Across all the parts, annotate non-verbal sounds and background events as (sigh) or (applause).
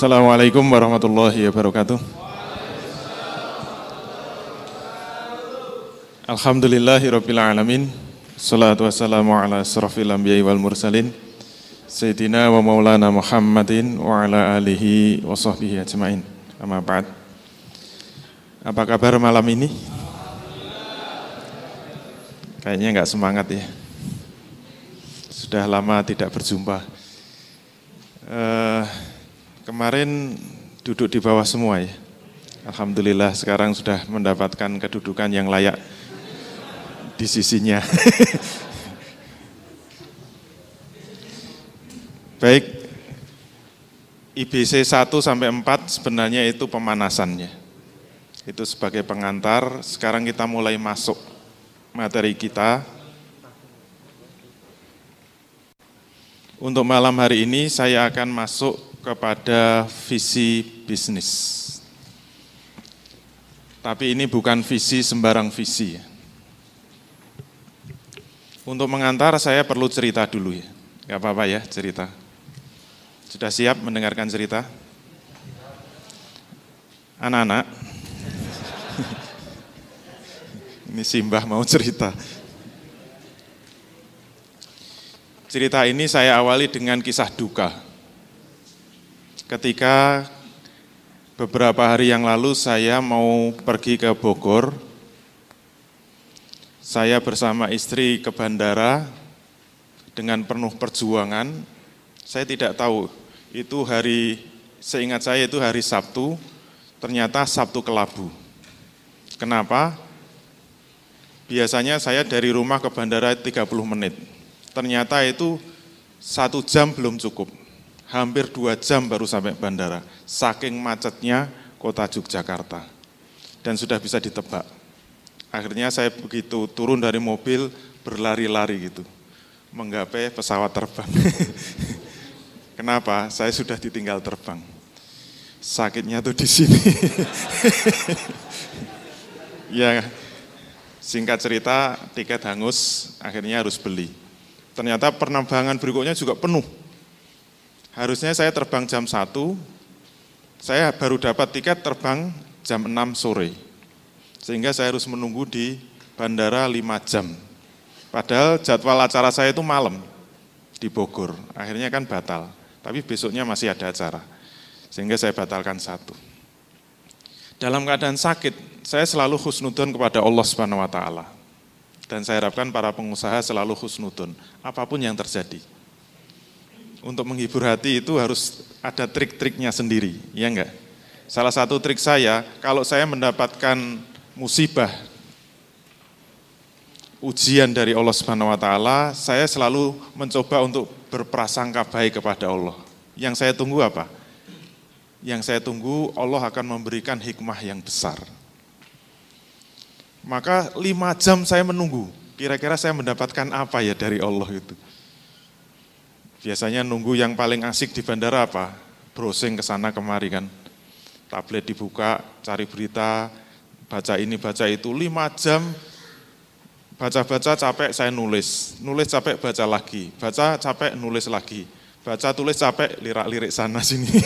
Assalamualaikum warahmatullahi wabarakatuh. Alhamdulillahi alamin. Salatu wassalamu ala asrafil anbiya'i wal mursalin. Sayyidina wa maulana Muhammadin wa ala alihi wa sahbihi ajmain. Amma ba'd. Apa kabar malam ini? Kayaknya nggak semangat ya. Sudah lama tidak berjumpa. Uh, kemarin duduk di bawah semua ya. Alhamdulillah sekarang sudah mendapatkan kedudukan yang layak di sisinya. (laughs) Baik, IBC 1 sampai 4 sebenarnya itu pemanasannya. Itu sebagai pengantar, sekarang kita mulai masuk materi kita. Untuk malam hari ini saya akan masuk kepada visi bisnis. Tapi ini bukan visi sembarang visi. Untuk mengantar saya perlu cerita dulu ya. Gak apa-apa ya cerita. Sudah siap mendengarkan cerita? Anak-anak, (laughs) ini Simbah mau cerita. Cerita ini saya awali dengan kisah duka. Ketika beberapa hari yang lalu saya mau pergi ke Bogor saya bersama istri ke bandara dengan penuh perjuangan. Saya tidak tahu itu hari, seingat saya itu hari Sabtu, ternyata Sabtu kelabu. Kenapa? Biasanya saya dari rumah ke bandara 30 menit. Ternyata itu satu jam belum cukup. Hampir dua jam baru sampai bandara. Saking macetnya kota Yogyakarta. Dan sudah bisa ditebak Akhirnya saya begitu turun dari mobil berlari-lari gitu, menggapai pesawat terbang. (laughs) Kenapa? Saya sudah ditinggal terbang. Sakitnya tuh di sini. (laughs) ya, singkat cerita, tiket hangus, akhirnya harus beli. Ternyata penerbangan berikutnya juga penuh. Harusnya saya terbang jam 1, saya baru dapat tiket terbang jam 6 sore sehingga saya harus menunggu di bandara lima jam. Padahal jadwal acara saya itu malam di Bogor, akhirnya kan batal. Tapi besoknya masih ada acara, sehingga saya batalkan satu. Dalam keadaan sakit, saya selalu husnudon kepada Allah Subhanahu wa taala. Dan saya harapkan para pengusaha selalu husnudon, apa pun yang terjadi. Untuk menghibur hati itu harus ada trik-triknya sendiri, ya enggak? Salah satu trik saya, kalau saya mendapatkan musibah, ujian dari Allah Subhanahu wa taala, saya selalu mencoba untuk berprasangka baik kepada Allah. Yang saya tunggu apa? Yang saya tunggu Allah akan memberikan hikmah yang besar. Maka lima jam saya menunggu, kira-kira saya mendapatkan apa ya dari Allah itu. Biasanya nunggu yang paling asik di bandara apa? Browsing ke sana kemari kan. Tablet dibuka, cari berita, baca ini, baca itu, lima jam baca-baca capek saya nulis, nulis capek baca lagi, baca capek nulis lagi, baca tulis capek lirak-lirik sana (laughs) sini,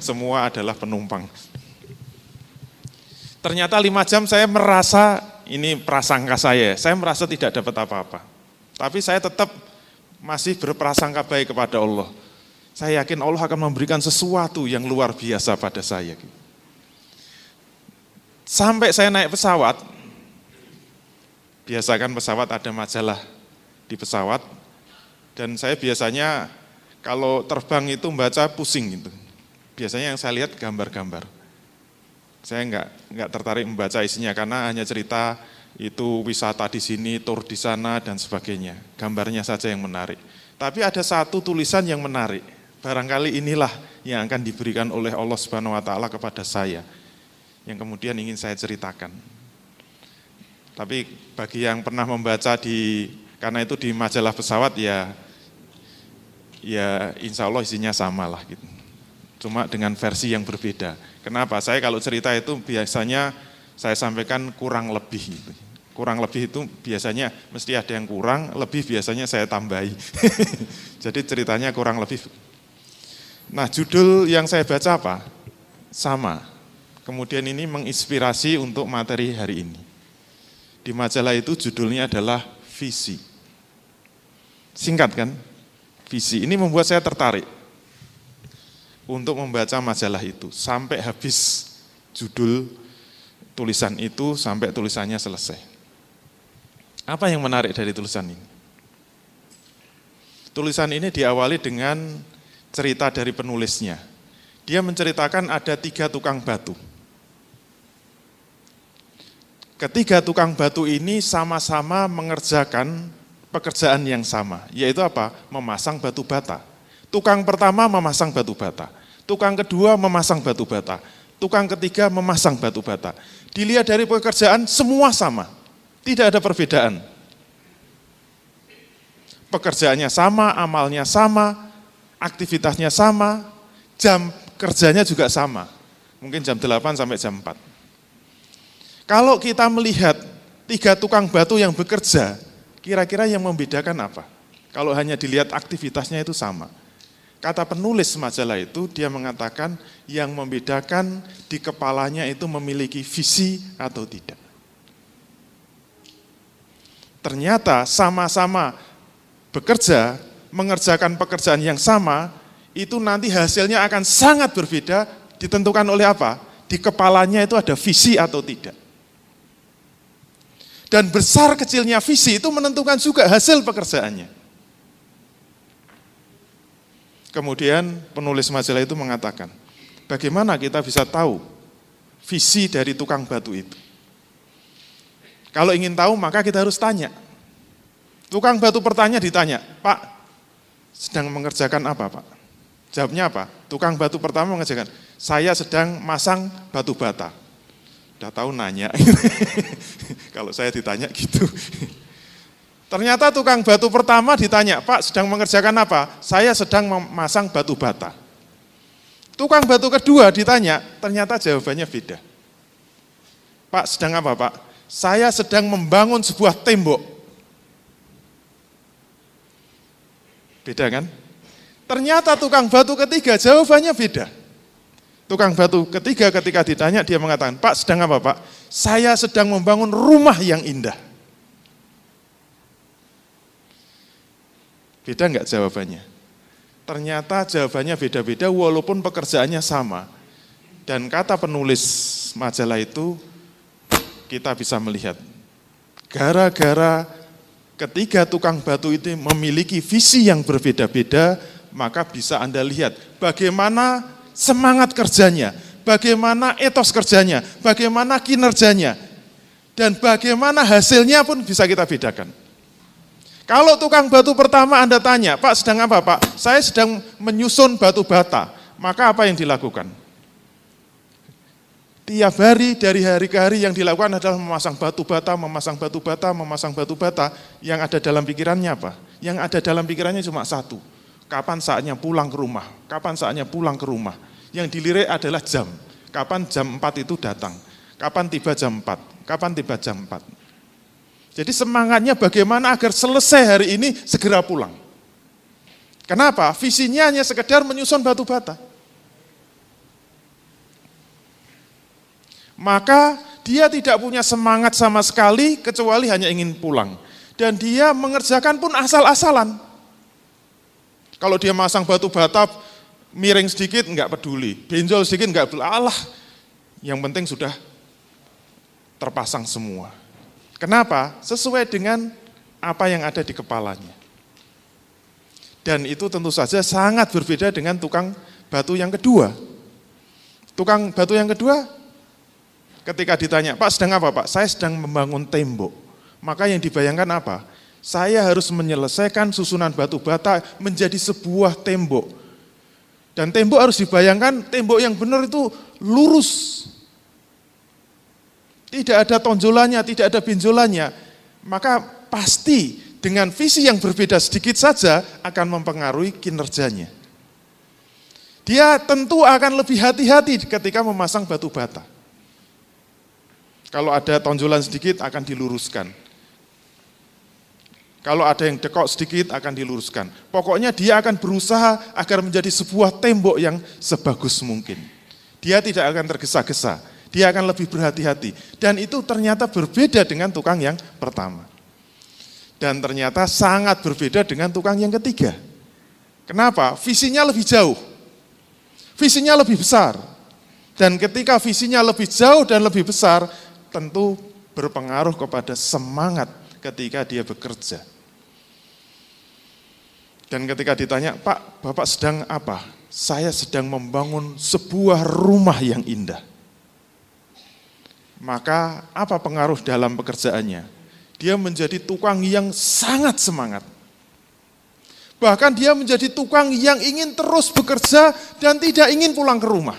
semua adalah penumpang. Ternyata lima jam saya merasa, ini prasangka saya, saya merasa tidak dapat apa-apa. Tapi saya tetap masih berprasangka baik kepada Allah. Saya yakin Allah akan memberikan sesuatu yang luar biasa pada saya. Sampai saya naik pesawat, biasakan pesawat ada majalah di pesawat, dan saya biasanya kalau terbang itu membaca pusing gitu. Biasanya yang saya lihat gambar-gambar. Saya enggak, enggak tertarik membaca isinya karena hanya cerita itu wisata di sini, tur di sana, dan sebagainya. Gambarnya saja yang menarik. Tapi ada satu tulisan yang menarik. Barangkali inilah yang akan diberikan oleh Allah Subhanahu wa taala kepada saya yang kemudian ingin saya ceritakan. Tapi bagi yang pernah membaca di karena itu di majalah pesawat ya ya insya Allah isinya sama lah gitu. Cuma dengan versi yang berbeda. Kenapa? Saya kalau cerita itu biasanya saya sampaikan kurang lebih. Gitu. Kurang lebih itu biasanya mesti ada yang kurang, lebih biasanya saya tambahi. (laughs) Jadi ceritanya kurang lebih. Nah, judul yang saya baca apa? Sama. Kemudian ini menginspirasi untuk materi hari ini. Di majalah itu judulnya adalah visi. Singkat kan? Visi. Ini membuat saya tertarik untuk membaca majalah itu sampai habis judul tulisan itu sampai tulisannya selesai. Apa yang menarik dari tulisan ini? Tulisan ini diawali dengan cerita dari penulisnya. Dia menceritakan ada tiga tukang batu. Ketiga tukang batu ini sama-sama mengerjakan pekerjaan yang sama, yaitu apa? Memasang batu bata. Tukang pertama memasang batu bata, tukang kedua memasang batu bata, tukang ketiga memasang batu bata. Dilihat dari pekerjaan semua sama, tidak ada perbedaan. Pekerjaannya sama, amalnya sama, aktivitasnya sama, jam kerjanya juga sama. Mungkin jam 8 sampai jam 4. Kalau kita melihat tiga tukang batu yang bekerja, kira-kira yang membedakan apa? Kalau hanya dilihat aktivitasnya itu sama. Kata penulis majalah itu, dia mengatakan yang membedakan di kepalanya itu memiliki visi atau tidak. Ternyata sama-sama bekerja, mengerjakan pekerjaan yang sama, itu nanti hasilnya akan sangat berbeda, ditentukan oleh apa? Di kepalanya itu ada visi atau tidak. Dan besar kecilnya visi itu menentukan juga hasil pekerjaannya. Kemudian penulis majalah itu mengatakan, bagaimana kita bisa tahu visi dari tukang batu itu? Kalau ingin tahu maka kita harus tanya. Tukang batu pertanyaan ditanya, Pak, sedang mengerjakan apa Pak? Jawabnya apa? Tukang batu pertama mengerjakan, saya sedang masang batu bata. Udah tahu nanya. (laughs) Kalau saya ditanya gitu. Ternyata tukang batu pertama ditanya, Pak sedang mengerjakan apa? Saya sedang memasang batu bata. Tukang batu kedua ditanya, ternyata jawabannya beda. Pak sedang apa Pak? Saya sedang membangun sebuah tembok. Beda kan? Ternyata tukang batu ketiga jawabannya beda. Tukang batu ketiga ketika ditanya dia mengatakan, Pak sedang apa Pak? Saya sedang membangun rumah yang indah. Beda enggak jawabannya? Ternyata jawabannya beda-beda walaupun pekerjaannya sama. Dan kata penulis majalah itu kita bisa melihat. Gara-gara ketiga tukang batu itu memiliki visi yang berbeda-beda, maka bisa Anda lihat bagaimana semangat kerjanya, bagaimana etos kerjanya, bagaimana kinerjanya, dan bagaimana hasilnya pun bisa kita bedakan. Kalau tukang batu pertama Anda tanya, Pak sedang apa Pak? Saya sedang menyusun batu bata. Maka apa yang dilakukan? Tiap hari dari hari ke hari yang dilakukan adalah memasang batu bata, memasang batu bata, memasang batu bata. Yang ada dalam pikirannya apa? Yang ada dalam pikirannya cuma satu. Kapan saatnya pulang ke rumah? Kapan saatnya pulang ke rumah? Yang dilirik adalah jam. Kapan jam 4 itu datang? Kapan tiba jam 4? Kapan tiba jam 4? Jadi semangatnya bagaimana agar selesai hari ini segera pulang. Kenapa? Visinya hanya sekedar menyusun batu bata. Maka dia tidak punya semangat sama sekali kecuali hanya ingin pulang. Dan dia mengerjakan pun asal-asalan. Kalau dia masang batu bata, miring sedikit enggak peduli, benjol sedikit enggak peduli. Allah, yang penting sudah terpasang semua. Kenapa? Sesuai dengan apa yang ada di kepalanya. Dan itu tentu saja sangat berbeda dengan tukang batu yang kedua. Tukang batu yang kedua, ketika ditanya, Pak sedang apa Pak? Saya sedang membangun tembok. Maka yang dibayangkan apa? Saya harus menyelesaikan susunan batu bata menjadi sebuah tembok. Dan tembok harus dibayangkan, tembok yang benar itu lurus, tidak ada tonjolannya, tidak ada benjolannya, maka pasti dengan visi yang berbeda sedikit saja akan mempengaruhi kinerjanya. Dia tentu akan lebih hati-hati ketika memasang batu bata. Kalau ada tonjolan sedikit akan diluruskan. Kalau ada yang dekok sedikit akan diluruskan. Pokoknya dia akan berusaha agar menjadi sebuah tembok yang sebagus mungkin. Dia tidak akan tergesa-gesa, dia akan lebih berhati-hati. Dan itu ternyata berbeda dengan tukang yang pertama. Dan ternyata sangat berbeda dengan tukang yang ketiga. Kenapa? Visinya lebih jauh. Visinya lebih besar. Dan ketika visinya lebih jauh dan lebih besar, tentu berpengaruh kepada semangat ketika dia bekerja. Dan ketika ditanya, Pak, Bapak sedang apa? Saya sedang membangun sebuah rumah yang indah. Maka apa pengaruh dalam pekerjaannya? Dia menjadi tukang yang sangat semangat. Bahkan dia menjadi tukang yang ingin terus bekerja dan tidak ingin pulang ke rumah.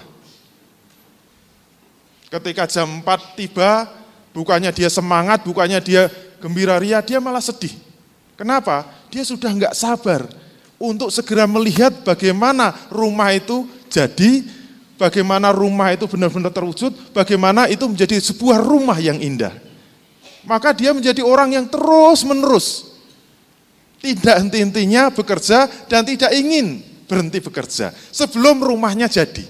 Ketika jam 4 tiba, bukannya dia semangat, bukannya dia gembira ria, dia malah sedih. Kenapa? Dia sudah nggak sabar untuk segera melihat bagaimana rumah itu jadi, bagaimana rumah itu benar-benar terwujud, bagaimana itu menjadi sebuah rumah yang indah. Maka dia menjadi orang yang terus-menerus tidak henti-hentinya bekerja dan tidak ingin berhenti bekerja sebelum rumahnya jadi.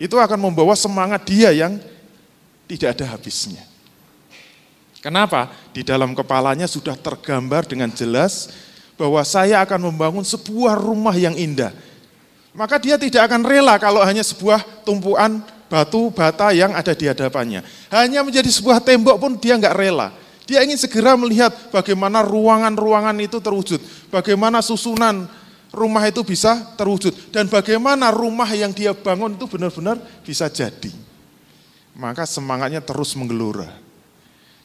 Itu akan membawa semangat dia yang tidak ada habisnya. Kenapa? Di dalam kepalanya sudah tergambar dengan jelas bahwa saya akan membangun sebuah rumah yang indah. Maka dia tidak akan rela kalau hanya sebuah tumpuan batu bata yang ada di hadapannya. Hanya menjadi sebuah tembok pun dia nggak rela. Dia ingin segera melihat bagaimana ruangan-ruangan itu terwujud, bagaimana susunan rumah itu bisa terwujud, dan bagaimana rumah yang dia bangun itu benar-benar bisa jadi. Maka semangatnya terus menggelora.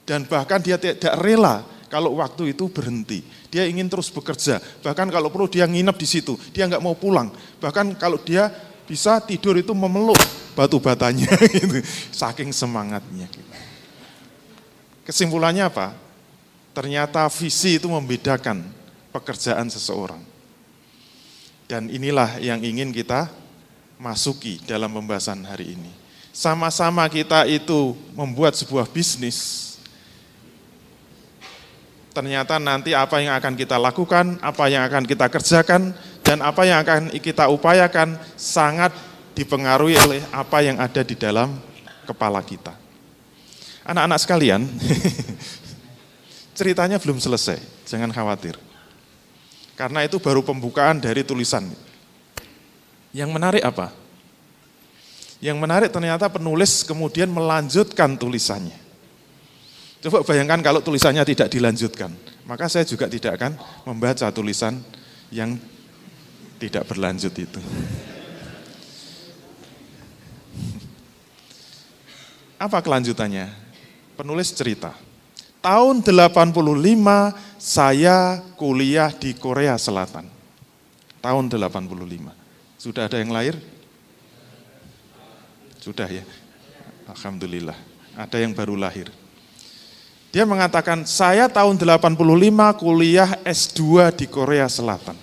Dan bahkan dia tidak rela kalau waktu itu berhenti. Dia ingin terus bekerja. Bahkan kalau perlu dia nginep di situ, dia nggak mau pulang. Bahkan kalau dia bisa tidur itu memeluk batu batanya, gitu. (laughs) saking semangatnya. Gitu. Kesimpulannya apa? Ternyata visi itu membedakan pekerjaan seseorang. Dan inilah yang ingin kita masuki dalam pembahasan hari ini. Sama-sama kita itu membuat sebuah bisnis. Ternyata nanti apa yang akan kita lakukan, apa yang akan kita kerjakan, dan apa yang akan kita upayakan sangat dipengaruhi oleh apa yang ada di dalam kepala kita. Anak-anak sekalian, (laughs) ceritanya belum selesai, jangan khawatir. Karena itu baru pembukaan dari tulisan. Yang menarik apa? Yang menarik ternyata penulis kemudian melanjutkan tulisannya. Coba bayangkan kalau tulisannya tidak dilanjutkan, maka saya juga tidak akan membaca tulisan yang tidak berlanjut itu. Apa kelanjutannya? penulis cerita. Tahun 85 saya kuliah di Korea Selatan. Tahun 85. Sudah ada yang lahir? Sudah ya. Alhamdulillah. Ada yang baru lahir. Dia mengatakan, saya tahun 85 kuliah S2 di Korea Selatan.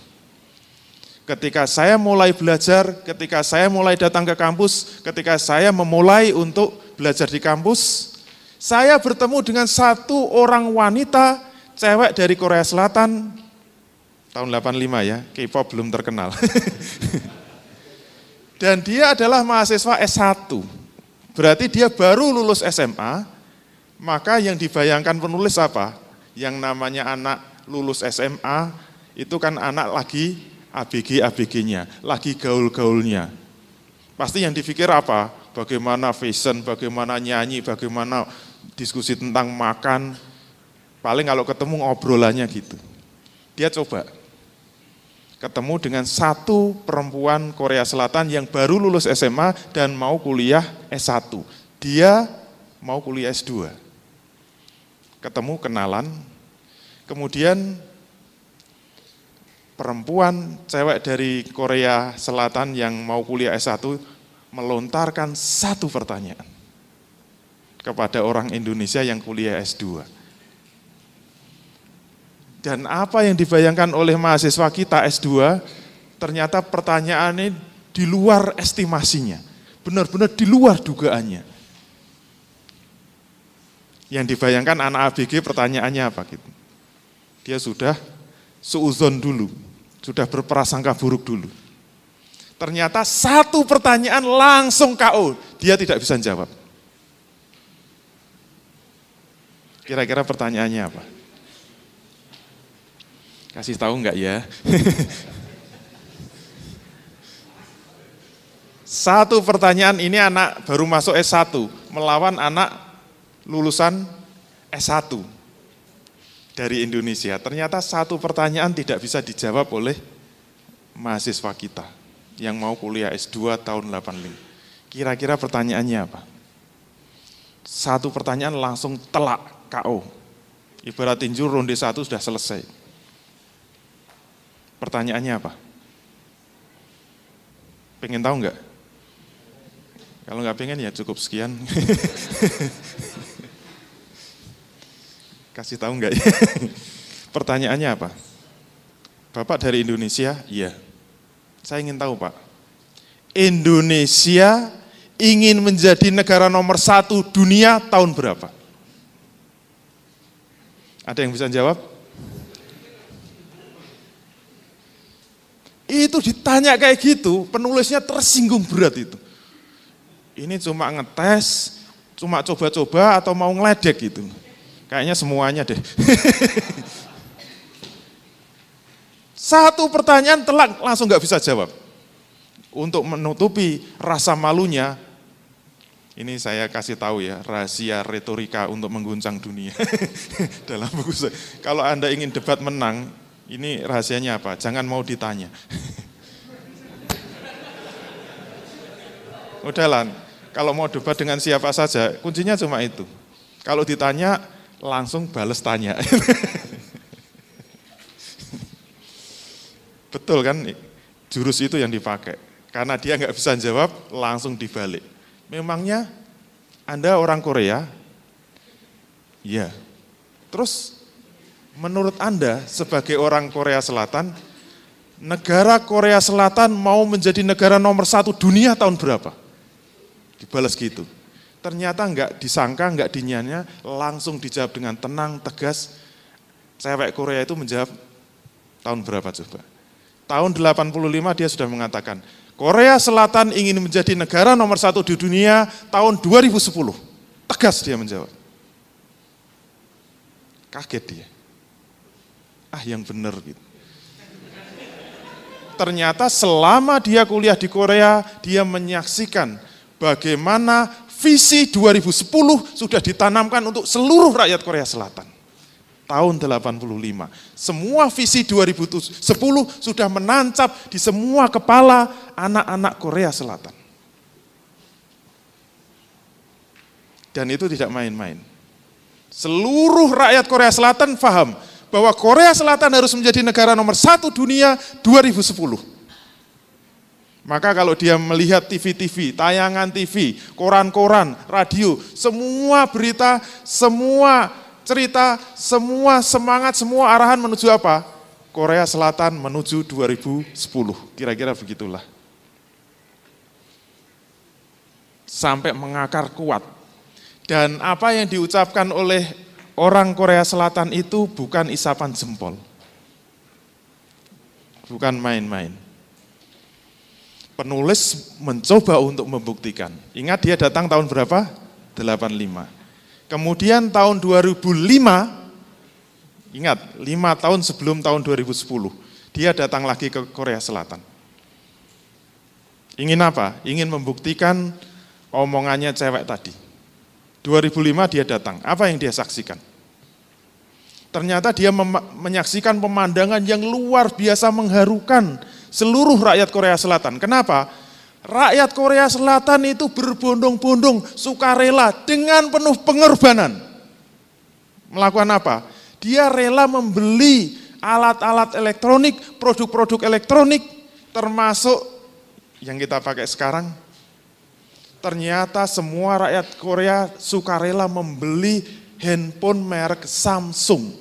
Ketika saya mulai belajar, ketika saya mulai datang ke kampus, ketika saya memulai untuk belajar di kampus, saya bertemu dengan satu orang wanita, cewek dari Korea Selatan, tahun 85 ya, K-pop belum terkenal. (laughs) Dan dia adalah mahasiswa S1. Berarti dia baru lulus SMA, maka yang dibayangkan penulis apa? Yang namanya anak lulus SMA, itu kan anak lagi ABG-ABG-nya, lagi gaul-gaulnya. Pasti yang dipikir apa? Bagaimana fashion, bagaimana nyanyi, bagaimana diskusi tentang makan, paling kalau ketemu ngobrolannya gitu. Dia coba ketemu dengan satu perempuan Korea Selatan yang baru lulus SMA dan mau kuliah S1. Dia mau kuliah S2. Ketemu kenalan, kemudian perempuan cewek dari Korea Selatan yang mau kuliah S1 melontarkan satu pertanyaan kepada orang Indonesia yang kuliah S2. Dan apa yang dibayangkan oleh mahasiswa kita S2, ternyata pertanyaan ini di luar estimasinya. Benar-benar di luar dugaannya. Yang dibayangkan anak ABG pertanyaannya apa gitu. Dia sudah suuzon dulu, sudah berprasangka buruk dulu. Ternyata satu pertanyaan langsung KO, dia tidak bisa jawab. Kira-kira pertanyaannya apa? Kasih tahu enggak ya? (laughs) Satu pertanyaan ini anak baru masuk S1 melawan anak lulusan S1 dari Indonesia. Ternyata satu pertanyaan tidak bisa dijawab oleh mahasiswa kita yang mau kuliah S2 tahun 85. Kira-kira pertanyaannya apa? Satu pertanyaan langsung telak KO. Ibarat tinju ronde satu sudah selesai. Pertanyaannya apa? Pengen tahu nggak? Kalau nggak pengen ya cukup sekian. (laughs) Kasih tahu nggak ya? (laughs) Pertanyaannya apa? Bapak dari Indonesia? Iya. Saya ingin tahu Pak. Indonesia ingin menjadi negara nomor satu dunia tahun berapa? Ada yang bisa jawab? Itu ditanya kayak gitu, penulisnya tersinggung berat itu ini cuma ngetes, cuma coba-coba atau mau ngeledek gitu. Kayaknya semuanya deh. (laughs) Satu pertanyaan telak langsung nggak bisa jawab. Untuk menutupi rasa malunya, ini saya kasih tahu ya, rahasia retorika untuk mengguncang dunia. (laughs) Dalam buku saya. Kalau Anda ingin debat menang, ini rahasianya apa? Jangan mau ditanya. Udahlah, kalau (laughs) mau debat dengan siapa saja, kuncinya cuma itu. Kalau ditanya, langsung bales tanya. Betul kan, jurus itu yang dipakai. Karena dia nggak bisa jawab, langsung dibalik. Memangnya Anda orang Korea? Ya. Terus menurut Anda sebagai orang Korea Selatan, negara Korea Selatan mau menjadi negara nomor satu dunia tahun berapa? Dibalas gitu. Ternyata enggak disangka, enggak dinyanya, langsung dijawab dengan tenang, tegas. Cewek Korea itu menjawab tahun berapa coba? Tahun 85 dia sudah mengatakan, Korea Selatan ingin menjadi negara nomor satu di dunia tahun 2010. Tegas dia menjawab. Kaget dia. Ah yang benar gitu ternyata selama dia kuliah di Korea, dia menyaksikan bagaimana visi 2010 sudah ditanamkan untuk seluruh rakyat Korea Selatan. Tahun 85. Semua visi 2010 sudah menancap di semua kepala anak-anak Korea Selatan. Dan itu tidak main-main. Seluruh rakyat Korea Selatan paham bahwa Korea Selatan harus menjadi negara nomor satu dunia 2010. Maka kalau dia melihat TV-TV, tayangan TV, koran-koran, radio, semua berita, semua cerita, semua semangat, semua arahan menuju apa? Korea Selatan menuju 2010. Kira-kira begitulah. Sampai mengakar kuat. Dan apa yang diucapkan oleh orang Korea Selatan itu bukan isapan jempol. Bukan main-main. Penulis mencoba untuk membuktikan. Ingat dia datang tahun berapa? 85. Kemudian tahun 2005, ingat 5 tahun sebelum tahun 2010, dia datang lagi ke Korea Selatan. Ingin apa? Ingin membuktikan omongannya cewek tadi. 2005 dia datang. Apa yang dia saksikan? Ternyata dia menyaksikan pemandangan yang luar biasa mengharukan seluruh rakyat Korea Selatan. Kenapa? Rakyat Korea Selatan itu berbondong-bondong sukarela dengan penuh pengorbanan. Melakukan apa? Dia rela membeli alat-alat elektronik, produk-produk elektronik, termasuk yang kita pakai sekarang, ternyata semua rakyat Korea sukarela membeli handphone merek Samsung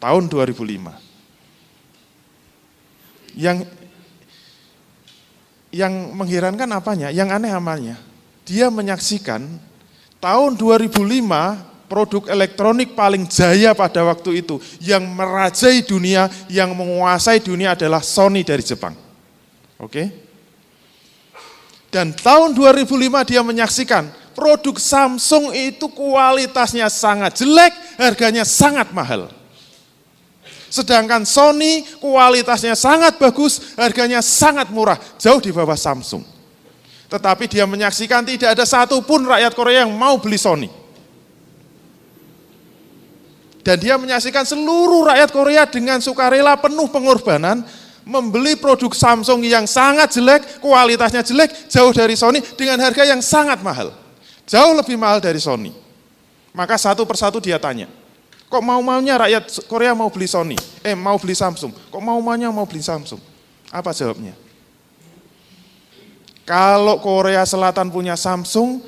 tahun 2005. Yang yang mengherankan apanya? Yang aneh amanya, dia menyaksikan tahun 2005 produk elektronik paling jaya pada waktu itu, yang merajai dunia, yang menguasai dunia adalah Sony dari Jepang. Oke? Dan tahun 2005 dia menyaksikan produk Samsung itu kualitasnya sangat jelek, harganya sangat mahal. Sedangkan Sony kualitasnya sangat bagus, harganya sangat murah, jauh di bawah Samsung. Tetapi dia menyaksikan tidak ada satupun rakyat Korea yang mau beli Sony. Dan dia menyaksikan seluruh rakyat Korea dengan sukarela penuh pengorbanan membeli produk Samsung yang sangat jelek, kualitasnya jelek, jauh dari Sony dengan harga yang sangat mahal. Jauh lebih mahal dari Sony. Maka satu persatu dia tanya, Kok mau-maunya rakyat Korea mau beli Sony? Eh, mau beli Samsung. Kok mau-maunya mau beli Samsung? Apa jawabnya? Kalau Korea Selatan punya Samsung,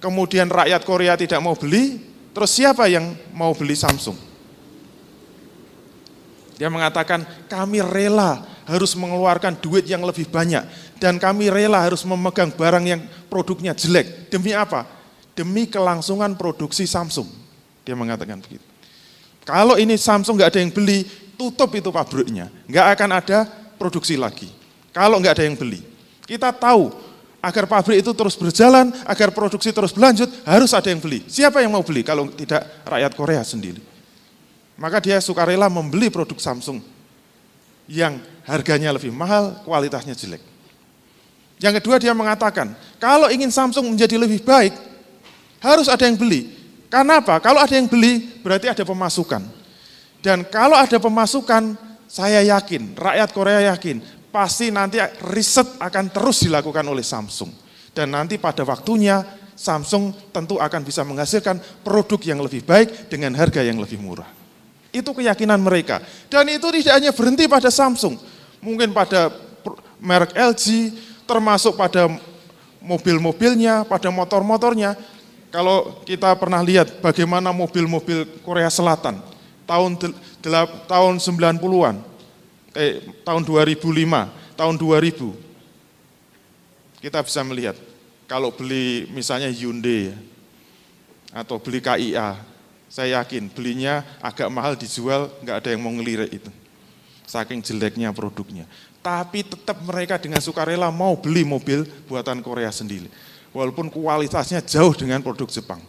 kemudian rakyat Korea tidak mau beli, terus siapa yang mau beli Samsung? Dia mengatakan, kami rela harus mengeluarkan duit yang lebih banyak, dan kami rela harus memegang barang yang produknya jelek. Demi apa? Demi kelangsungan produksi Samsung. Dia mengatakan begitu. Kalau ini Samsung nggak ada yang beli, tutup itu pabriknya. Nggak akan ada produksi lagi. Kalau nggak ada yang beli. Kita tahu, agar pabrik itu terus berjalan, agar produksi terus berlanjut, harus ada yang beli. Siapa yang mau beli kalau tidak rakyat Korea sendiri? Maka dia sukarela membeli produk Samsung yang harganya lebih mahal, kualitasnya jelek. Yang kedua dia mengatakan, kalau ingin Samsung menjadi lebih baik, harus ada yang beli. Karena apa? Kalau ada yang beli, berarti ada pemasukan. Dan kalau ada pemasukan, saya yakin, rakyat Korea yakin, pasti nanti riset akan terus dilakukan oleh Samsung. Dan nanti pada waktunya, Samsung tentu akan bisa menghasilkan produk yang lebih baik dengan harga yang lebih murah. Itu keyakinan mereka. Dan itu tidak hanya berhenti pada Samsung. Mungkin pada merek LG, termasuk pada mobil-mobilnya, pada motor-motornya, kalau kita pernah lihat bagaimana mobil-mobil Korea Selatan tahun tahun 90-an, eh, tahun 2005, tahun 2000, kita bisa melihat kalau beli misalnya Hyundai ya, atau beli KIA, saya yakin belinya agak mahal dijual, nggak ada yang mau ngelirik itu. Saking jeleknya produknya. Tapi tetap mereka dengan sukarela mau beli mobil buatan Korea sendiri walaupun kualitasnya jauh dengan produk Jepang.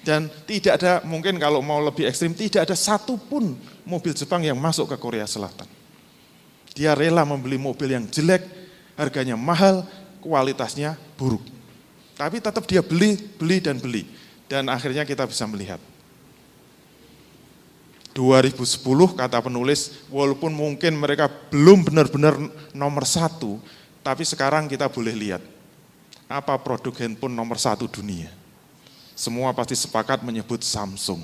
Dan tidak ada, mungkin kalau mau lebih ekstrim, tidak ada satupun mobil Jepang yang masuk ke Korea Selatan. Dia rela membeli mobil yang jelek, harganya mahal, kualitasnya buruk. Tapi tetap dia beli, beli, dan beli. Dan akhirnya kita bisa melihat. 2010 kata penulis, walaupun mungkin mereka belum benar-benar nomor satu, tapi sekarang kita boleh lihat apa produk handphone nomor satu dunia? Semua pasti sepakat menyebut Samsung.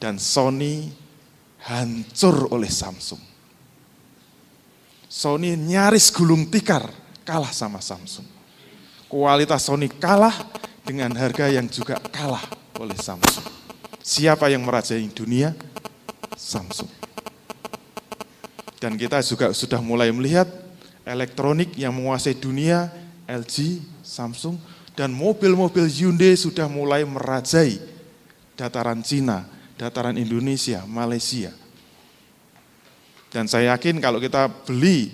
Dan Sony hancur oleh Samsung. Sony nyaris gulung tikar kalah sama Samsung. Kualitas Sony kalah dengan harga yang juga kalah oleh Samsung. Siapa yang merajai dunia? Samsung. Dan kita juga sudah mulai melihat elektronik yang menguasai dunia LG, Samsung, dan mobil-mobil Hyundai sudah mulai merajai dataran Cina, dataran Indonesia, Malaysia. Dan saya yakin kalau kita beli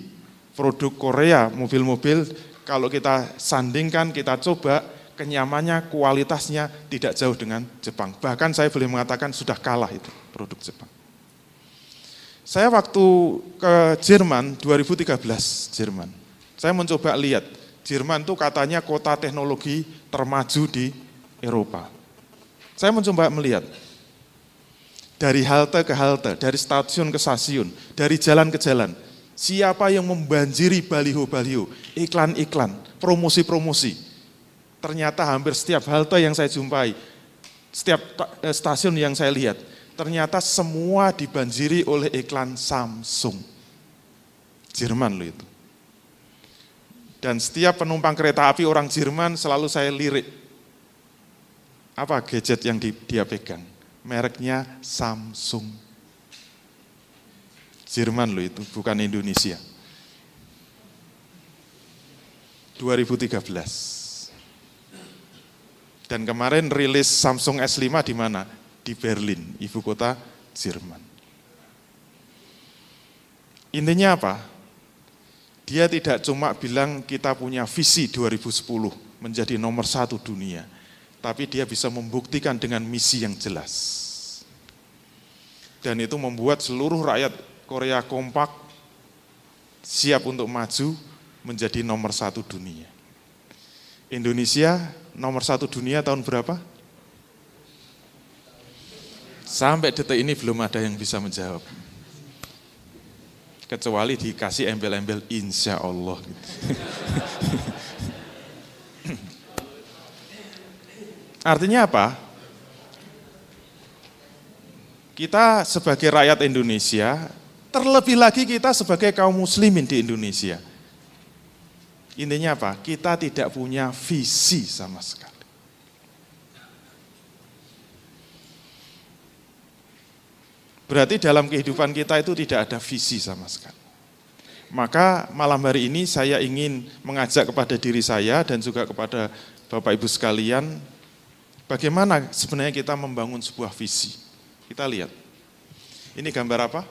produk Korea, mobil-mobil, kalau kita sandingkan, kita coba, kenyamannya, kualitasnya tidak jauh dengan Jepang. Bahkan saya boleh mengatakan sudah kalah itu produk Jepang. Saya waktu ke Jerman, 2013 Jerman, saya mencoba lihat Jerman itu katanya kota teknologi termaju di Eropa. Saya mencoba melihat dari halte ke halte, dari stasiun ke stasiun, dari jalan ke jalan, siapa yang membanjiri baliho-baliho, iklan-iklan, promosi-promosi. Ternyata hampir setiap halte yang saya jumpai, setiap eh, stasiun yang saya lihat, ternyata semua dibanjiri oleh iklan Samsung. Jerman loh itu. Dan setiap penumpang kereta api orang Jerman selalu saya lirik. Apa gadget yang dia pegang? Mereknya Samsung. Jerman loh itu, bukan Indonesia. 2013. Dan kemarin rilis Samsung S5 di mana? Di Berlin, ibu kota Jerman. Intinya apa? Dia tidak cuma bilang kita punya visi 2010 menjadi nomor satu dunia, tapi dia bisa membuktikan dengan misi yang jelas. Dan itu membuat seluruh rakyat Korea kompak, siap untuk maju menjadi nomor satu dunia. Indonesia nomor satu dunia tahun berapa? Sampai detik ini belum ada yang bisa menjawab. Kecuali dikasih embel-embel insya Allah. (laughs) Artinya apa? Kita sebagai rakyat Indonesia, terlebih lagi kita sebagai kaum muslimin di Indonesia, Intinya apa? Kita tidak punya visi sama sekali. Berarti dalam kehidupan kita itu tidak ada visi sama sekali. Maka malam hari ini saya ingin mengajak kepada diri saya dan juga kepada Bapak Ibu sekalian, bagaimana sebenarnya kita membangun sebuah visi. Kita lihat. Ini gambar apa?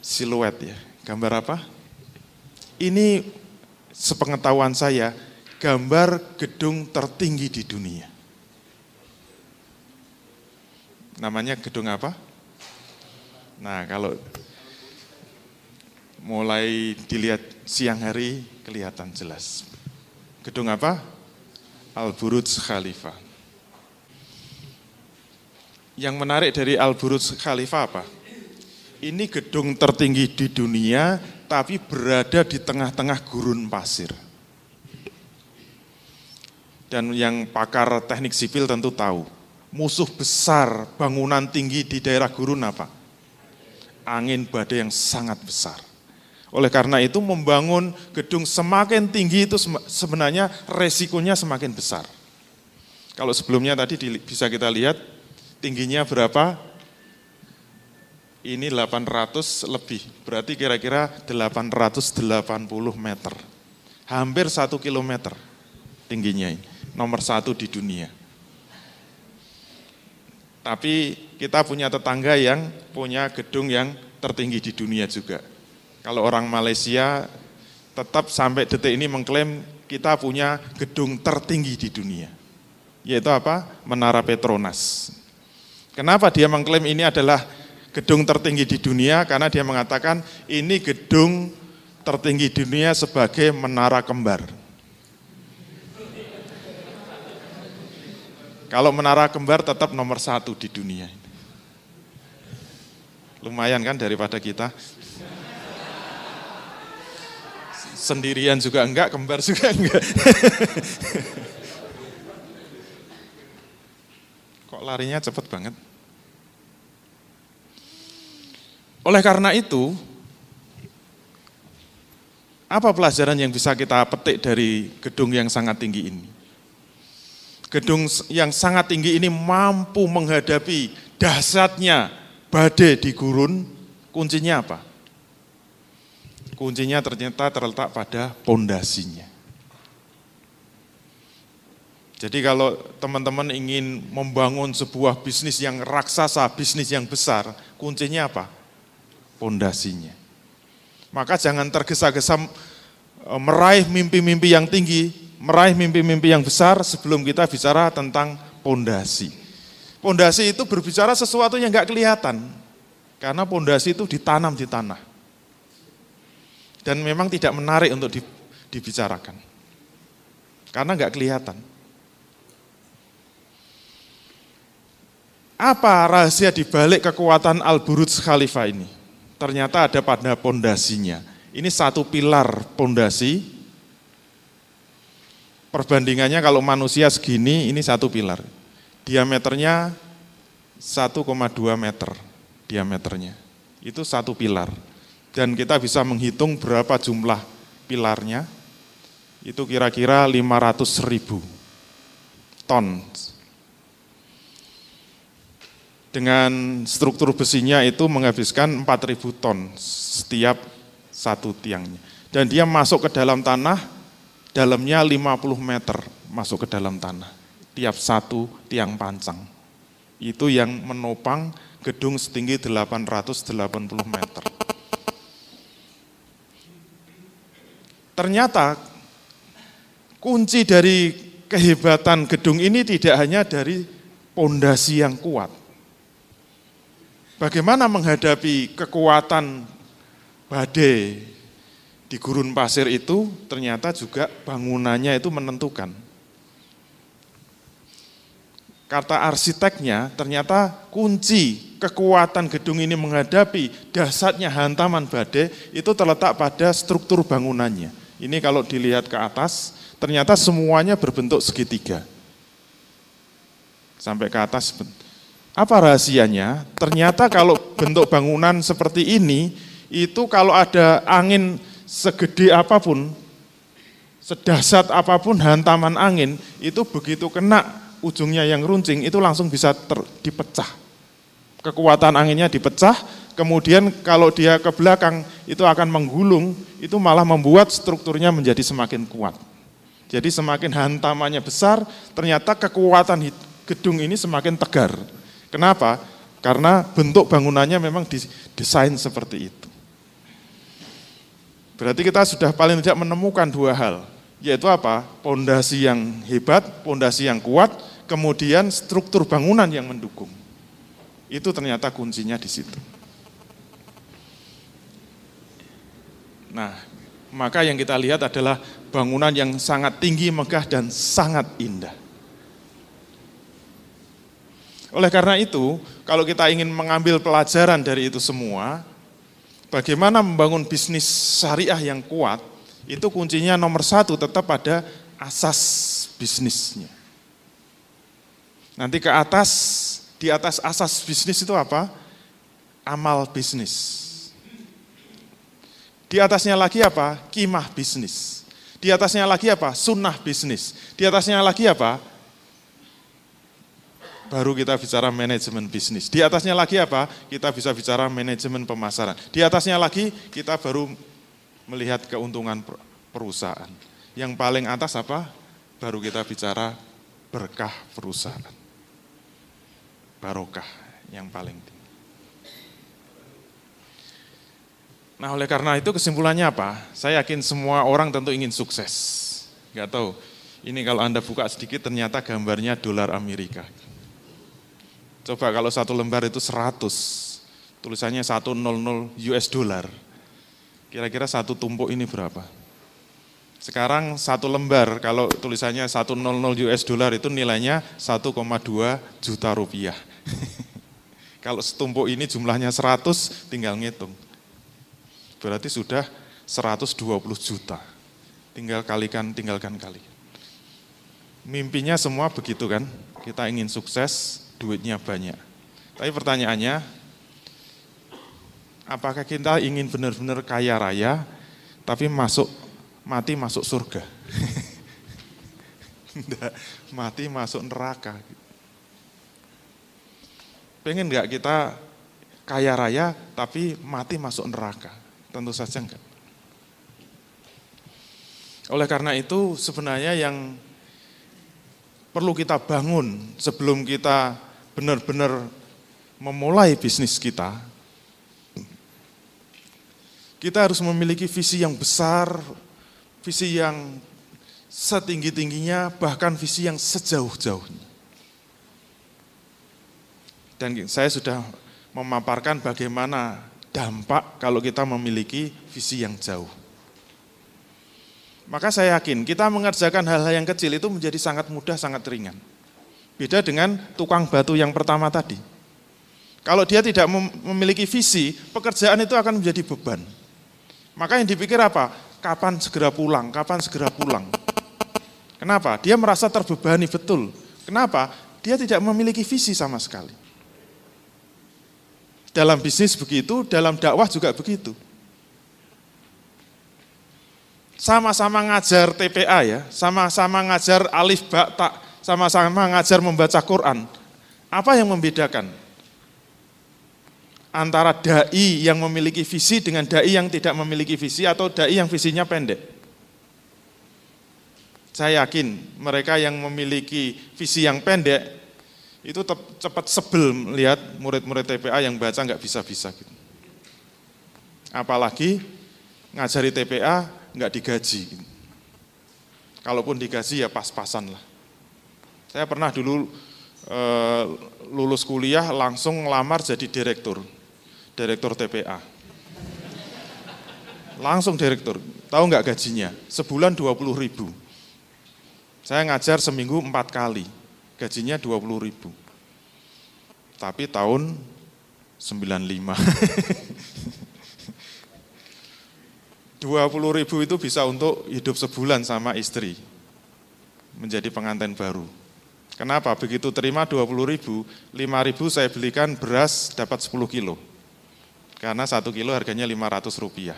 Siluet ya. Gambar apa? Ini sepengetahuan saya gambar gedung tertinggi di dunia. Namanya gedung apa? Nah, kalau mulai dilihat siang hari kelihatan jelas. Gedung apa? Al-Buruj Khalifah. Yang menarik dari Al-Buruj Khalifah apa? Ini gedung tertinggi di dunia tapi berada di tengah-tengah gurun pasir. Dan yang pakar teknik sipil tentu tahu, musuh besar bangunan tinggi di daerah gurun apa? Angin badai yang sangat besar. Oleh karena itu membangun gedung semakin tinggi itu sebenarnya resikonya semakin besar. Kalau sebelumnya tadi bisa kita lihat tingginya berapa? ini 800 lebih, berarti kira-kira 880 meter. Hampir satu kilometer tingginya ini, nomor satu di dunia. Tapi kita punya tetangga yang punya gedung yang tertinggi di dunia juga. Kalau orang Malaysia tetap sampai detik ini mengklaim kita punya gedung tertinggi di dunia. Yaitu apa? Menara Petronas. Kenapa dia mengklaim ini adalah gedung tertinggi di dunia karena dia mengatakan ini gedung tertinggi di dunia sebagai menara kembar. Kalau menara kembar tetap nomor satu di dunia. Lumayan kan daripada kita. Sendirian juga enggak, kembar juga (laughs) enggak. Kok larinya cepet banget? Oleh karena itu, apa pelajaran yang bisa kita petik dari gedung yang sangat tinggi ini? Gedung yang sangat tinggi ini mampu menghadapi dahsyatnya badai di gurun, kuncinya apa? Kuncinya ternyata terletak pada pondasinya. Jadi kalau teman-teman ingin membangun sebuah bisnis yang raksasa, bisnis yang besar, kuncinya apa? pondasinya. Maka jangan tergesa-gesa e, meraih mimpi-mimpi yang tinggi, meraih mimpi-mimpi yang besar sebelum kita bicara tentang pondasi. Pondasi itu berbicara sesuatu yang nggak kelihatan, karena pondasi itu ditanam di tanah. Dan memang tidak menarik untuk dibicarakan, karena nggak kelihatan. Apa rahasia dibalik kekuatan Al-Buruj Khalifah ini? ternyata ada pada pondasinya. Ini satu pilar pondasi. Perbandingannya kalau manusia segini, ini satu pilar. Diameternya 1,2 meter diameternya. Itu satu pilar. Dan kita bisa menghitung berapa jumlah pilarnya. Itu kira-kira 500 ribu ton dengan struktur besinya itu menghabiskan 4.000 ton setiap satu tiangnya. Dan dia masuk ke dalam tanah, dalamnya 50 meter, masuk ke dalam tanah. Tiap satu tiang pancang. Itu yang menopang gedung setinggi 880 meter. Ternyata kunci dari kehebatan gedung ini tidak hanya dari pondasi yang kuat. Bagaimana menghadapi kekuatan badai di gurun pasir itu ternyata juga bangunannya itu menentukan. Kata arsiteknya ternyata kunci kekuatan gedung ini menghadapi dasarnya hantaman badai itu terletak pada struktur bangunannya. Ini kalau dilihat ke atas, ternyata semuanya berbentuk segitiga. Sampai ke atas. Apa rahasianya? Ternyata kalau bentuk bangunan seperti ini, itu kalau ada angin segede apa pun, sedasat apa pun hantaman angin, itu begitu kena ujungnya yang runcing, itu langsung bisa ter, dipecah. Kekuatan anginnya dipecah, kemudian kalau dia ke belakang itu akan menggulung, itu malah membuat strukturnya menjadi semakin kuat. Jadi semakin hantamannya besar, ternyata kekuatan gedung ini semakin tegar. Kenapa? Karena bentuk bangunannya memang didesain seperti itu. Berarti kita sudah paling tidak menemukan dua hal, yaitu apa? Pondasi yang hebat, pondasi yang kuat, kemudian struktur bangunan yang mendukung. Itu ternyata kuncinya di situ. Nah, maka yang kita lihat adalah bangunan yang sangat tinggi, megah, dan sangat indah. Oleh karena itu, kalau kita ingin mengambil pelajaran dari itu semua, Bagaimana membangun bisnis syariah yang kuat, itu kuncinya nomor satu tetap pada asas bisnisnya. Nanti ke atas, di atas asas bisnis itu apa? Amal bisnis. Di atasnya lagi apa? Kimah bisnis. Di atasnya lagi apa? Sunnah bisnis. Di atasnya lagi apa? Baru kita bicara manajemen bisnis. Di atasnya lagi apa? Kita bisa bicara manajemen pemasaran. Di atasnya lagi kita baru melihat keuntungan perusahaan. Yang paling atas apa? Baru kita bicara berkah perusahaan. Barokah yang paling tinggi. Nah oleh karena itu kesimpulannya apa? Saya yakin semua orang tentu ingin sukses. Gak tahu, ini kalau Anda buka sedikit ternyata gambarnya dolar Amerika. Coba kalau satu lembar itu 100, tulisannya 100 US dollar. Kira-kira satu tumpuk ini berapa? Sekarang satu lembar kalau tulisannya 100 US dollar itu nilainya 1,2 juta rupiah. (laughs) kalau setumpuk ini jumlahnya 100 tinggal ngitung. Berarti sudah 120 juta. Tinggal kalikan, tinggalkan kali. Mimpinya semua begitu kan? Kita ingin sukses, duitnya banyak. Tapi pertanyaannya, apakah kita ingin benar-benar kaya raya, tapi masuk mati masuk surga? (laughs) Tidak, mati masuk neraka. Pengen nggak kita kaya raya, tapi mati masuk neraka? Tentu saja enggak. Oleh karena itu sebenarnya yang perlu kita bangun sebelum kita benar-benar memulai bisnis kita, kita harus memiliki visi yang besar, visi yang setinggi-tingginya, bahkan visi yang sejauh-jauhnya. Dan saya sudah memaparkan bagaimana dampak kalau kita memiliki visi yang jauh. Maka saya yakin kita mengerjakan hal-hal yang kecil itu menjadi sangat mudah, sangat ringan. Beda dengan tukang batu yang pertama tadi. Kalau dia tidak memiliki visi, pekerjaan itu akan menjadi beban. Maka yang dipikir apa? Kapan segera pulang? Kapan segera pulang? Kenapa? Dia merasa terbebani betul. Kenapa? Dia tidak memiliki visi sama sekali. Dalam bisnis begitu, dalam dakwah juga begitu. Sama-sama ngajar TPA ya, sama-sama ngajar alif ba tak, sama-sama ngajar membaca Quran. Apa yang membedakan? Antara da'i yang memiliki visi dengan da'i yang tidak memiliki visi atau da'i yang visinya pendek. Saya yakin mereka yang memiliki visi yang pendek itu cepat sebel melihat murid-murid TPA yang baca nggak bisa-bisa. Gitu. Apalagi ngajari TPA nggak digaji. Gitu. Kalaupun digaji ya pas-pasan lah. Saya pernah dulu e, lulus kuliah langsung ngelamar jadi direktur, direktur TPA. Langsung direktur, tahu nggak gajinya? Sebulan 20 ribu. Saya ngajar seminggu empat kali, gajinya 20 ribu. Tapi tahun 95. 20 (laughs) ribu itu bisa untuk hidup sebulan sama istri, menjadi pengantin baru. Kenapa? Begitu terima 20 ribu, 5 ribu saya belikan beras dapat 10 kilo. Karena satu kilo harganya 500 rupiah.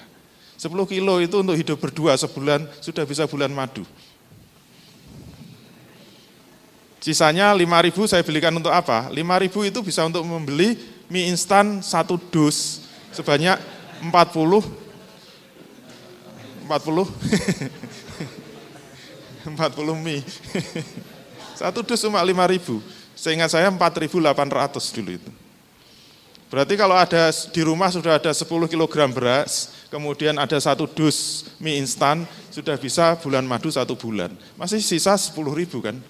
10 kilo itu untuk hidup berdua sebulan sudah bisa bulan madu. Sisanya 5.000 saya belikan untuk apa? 5.000 itu bisa untuk membeli mie instan satu dus sebanyak 40 40 40 mie. (laughs) Satu dus cuma 5.000. Seingat saya 4.800 dulu itu. Berarti kalau ada di rumah sudah ada 10 kg beras, kemudian ada satu dus mie instan, sudah bisa bulan madu satu bulan. Masih sisa 10 ribu kan?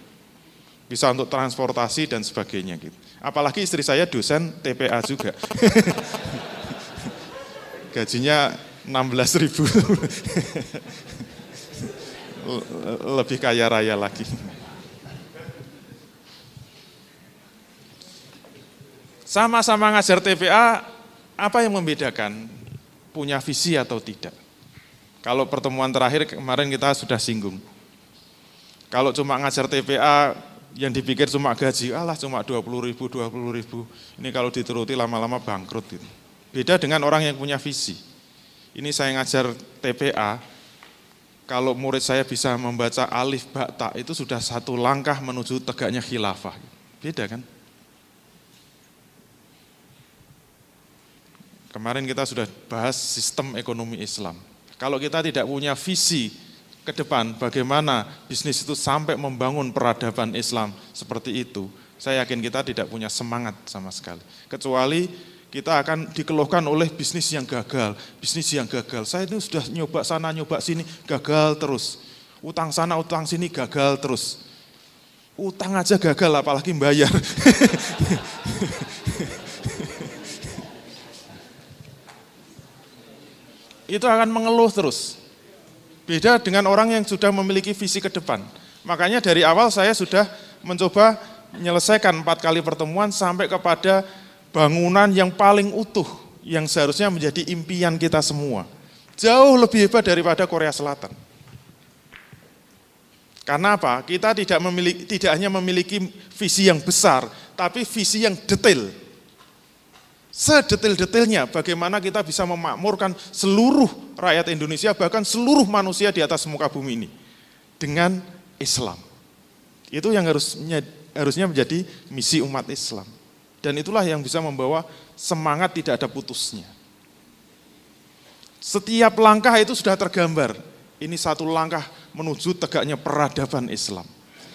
bisa untuk transportasi dan sebagainya gitu. Apalagi istri saya dosen TPA juga. (laughs) Gajinya 16 ribu. (laughs) Lebih kaya raya lagi. Sama-sama ngajar TPA, apa yang membedakan? Punya visi atau tidak? Kalau pertemuan terakhir kemarin kita sudah singgung. Kalau cuma ngajar TPA yang dipikir cuma gaji, alah cuma 20 ribu, 20 ribu. Ini kalau dituruti lama-lama bangkrut. Gitu. Beda dengan orang yang punya visi. Ini saya ngajar TPA, kalau murid saya bisa membaca alif bakta itu sudah satu langkah menuju tegaknya khilafah. Beda kan? Kemarin kita sudah bahas sistem ekonomi Islam. Kalau kita tidak punya visi ke depan bagaimana bisnis itu sampai membangun peradaban Islam seperti itu, saya yakin kita tidak punya semangat sama sekali. Kecuali kita akan dikeluhkan oleh bisnis yang gagal, bisnis yang gagal. Saya itu sudah nyoba sana, nyoba sini, gagal terus. Utang sana, utang sini, gagal terus. Utang aja gagal, apalagi bayar. (laughs) itu akan mengeluh terus. Beda dengan orang yang sudah memiliki visi ke depan. Makanya dari awal saya sudah mencoba menyelesaikan empat kali pertemuan sampai kepada bangunan yang paling utuh yang seharusnya menjadi impian kita semua. Jauh lebih hebat daripada Korea Selatan. Karena apa? Kita tidak memiliki tidak hanya memiliki visi yang besar, tapi visi yang detail sedetail-detailnya bagaimana kita bisa memakmurkan seluruh rakyat Indonesia, bahkan seluruh manusia di atas muka bumi ini dengan Islam. Itu yang harusnya, harusnya menjadi misi umat Islam. Dan itulah yang bisa membawa semangat tidak ada putusnya. Setiap langkah itu sudah tergambar. Ini satu langkah menuju tegaknya peradaban Islam.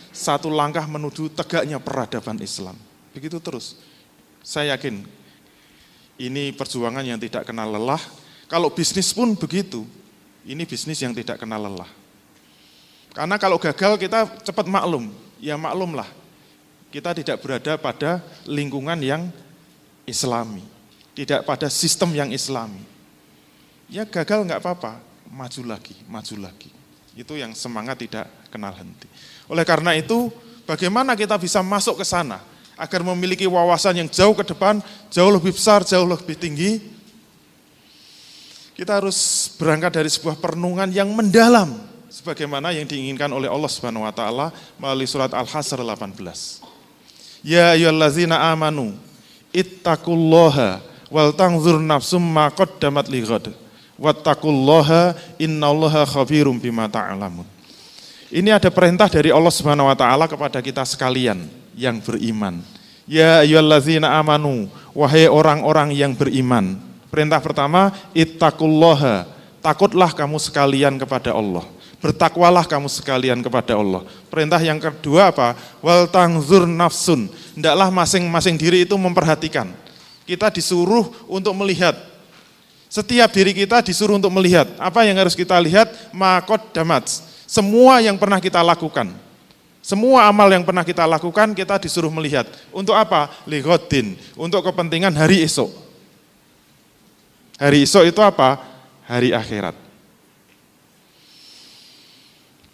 Satu langkah menuju tegaknya peradaban Islam. Begitu terus. Saya yakin ini perjuangan yang tidak kenal lelah. Kalau bisnis pun begitu. Ini bisnis yang tidak kenal lelah. Karena kalau gagal kita cepat maklum. Ya maklumlah. Kita tidak berada pada lingkungan yang islami. Tidak pada sistem yang islami. Ya gagal nggak apa-apa. Maju lagi, maju lagi. Itu yang semangat tidak kenal henti. Oleh karena itu, bagaimana kita bisa masuk ke sana? Agar memiliki wawasan yang jauh ke depan, jauh lebih besar, jauh lebih tinggi, kita harus berangkat dari sebuah perenungan yang mendalam sebagaimana yang diinginkan oleh Allah Subhanahu wa taala melalui surat Al-Hasr 18. Ya ayyuhallazina amanu ittaqullaha wal tanzur nafsum ma qaddamat lighad wattaqullaha innallaha khabirum bima ta'lamun. Ini ada perintah dari Allah Subhanahu wa taala kepada kita sekalian yang beriman. Ya ayyuhallazina amanu, wahai orang-orang yang beriman. Perintah pertama, ittaqullaha, takutlah kamu sekalian kepada Allah. Bertakwalah kamu sekalian kepada Allah. Perintah yang kedua apa? Wal tangzur nafsun. Hendaklah masing-masing diri itu memperhatikan. Kita disuruh untuk melihat. Setiap diri kita disuruh untuk melihat. Apa yang harus kita lihat? Makot damat. Semua yang pernah kita lakukan. Semua amal yang pernah kita lakukan kita disuruh melihat. Untuk apa? Ligodin. Untuk kepentingan hari esok. Hari esok itu apa? Hari akhirat.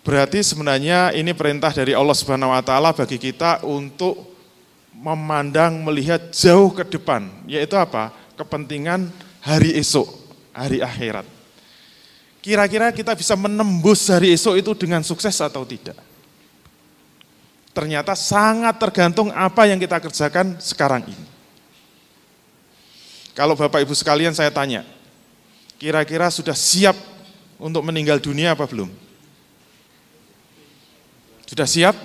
Berarti sebenarnya ini perintah dari Allah Subhanahu wa taala bagi kita untuk memandang melihat jauh ke depan, yaitu apa? Kepentingan hari esok, hari akhirat. Kira-kira kita bisa menembus hari esok itu dengan sukses atau tidak? Ternyata sangat tergantung apa yang kita kerjakan sekarang ini. Kalau Bapak Ibu sekalian saya tanya, kira-kira sudah siap untuk meninggal dunia apa belum? Sudah siap?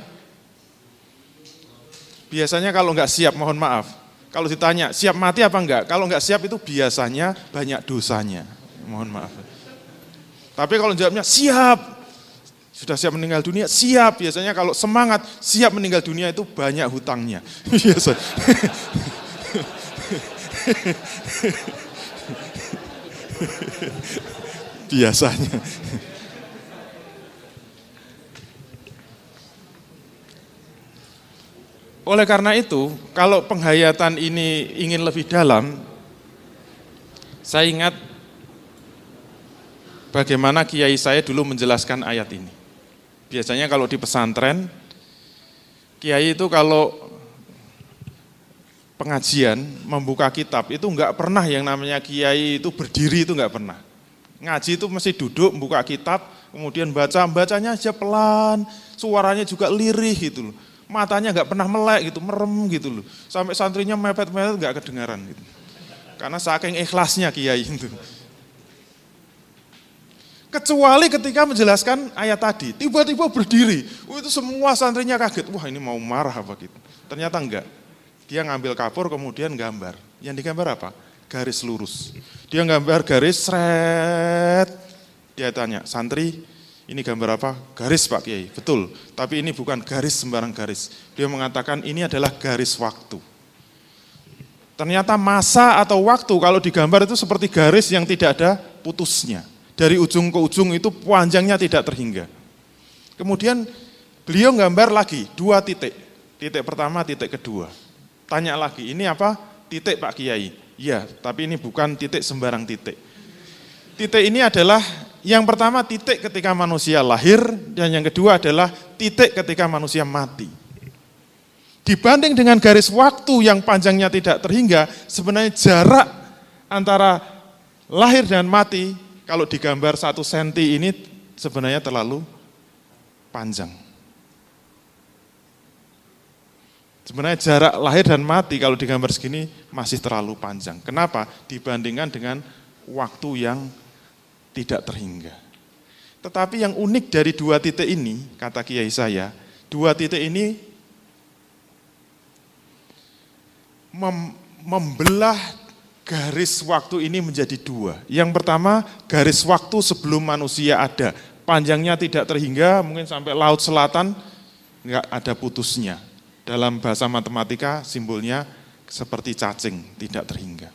Biasanya kalau nggak siap, mohon maaf. Kalau ditanya, siap mati apa enggak? Kalau nggak siap itu biasanya banyak dosanya. Mohon maaf. Tapi kalau jawabnya siap, sudah siap meninggal dunia, siap. Biasanya kalau semangat, siap meninggal dunia itu banyak hutangnya. (laughs) Biasa. (laughs) Biasanya. Oleh karena itu, kalau penghayatan ini ingin lebih dalam, saya ingat bagaimana kiai saya dulu menjelaskan ayat ini. Biasanya kalau di pesantren, kiai itu kalau pengajian membuka kitab itu enggak pernah yang namanya kiai itu berdiri itu enggak pernah. Ngaji itu mesti duduk membuka kitab, kemudian baca, bacanya aja pelan, suaranya juga lirih gitu loh matanya nggak pernah melek gitu, merem gitu loh. Sampai santrinya mepet-mepet nggak kedengaran gitu. Karena saking ikhlasnya kiai itu. Kecuali ketika menjelaskan ayat tadi, tiba-tiba berdiri. Itu semua santrinya kaget. Wah ini mau marah apa gitu. Ternyata enggak. Dia ngambil kapur kemudian gambar. Yang digambar apa? Garis lurus. Dia gambar garis seret. Dia tanya, santri ini gambar apa? Garis Pak Kiai, betul. Tapi ini bukan garis sembarang garis. Dia mengatakan ini adalah garis waktu. Ternyata masa atau waktu kalau digambar itu seperti garis yang tidak ada putusnya. Dari ujung ke ujung itu panjangnya tidak terhingga. Kemudian beliau gambar lagi dua titik. Titik pertama, titik kedua. Tanya lagi, ini apa? Titik Pak Kiai. Iya, tapi ini bukan titik sembarang titik. Titik ini adalah yang pertama titik ketika manusia lahir dan yang kedua adalah titik ketika manusia mati. Dibanding dengan garis waktu yang panjangnya tidak terhingga, sebenarnya jarak antara lahir dan mati kalau digambar satu senti ini sebenarnya terlalu panjang. Sebenarnya jarak lahir dan mati kalau digambar segini masih terlalu panjang. Kenapa? Dibandingkan dengan waktu yang tidak terhingga. Tetapi yang unik dari dua titik ini, kata kiai saya, dua titik ini mem membelah garis waktu ini menjadi dua. Yang pertama, garis waktu sebelum manusia ada. Panjangnya tidak terhingga, mungkin sampai laut selatan, nggak ada putusnya. Dalam bahasa matematika, simbolnya seperti cacing, tidak terhingga.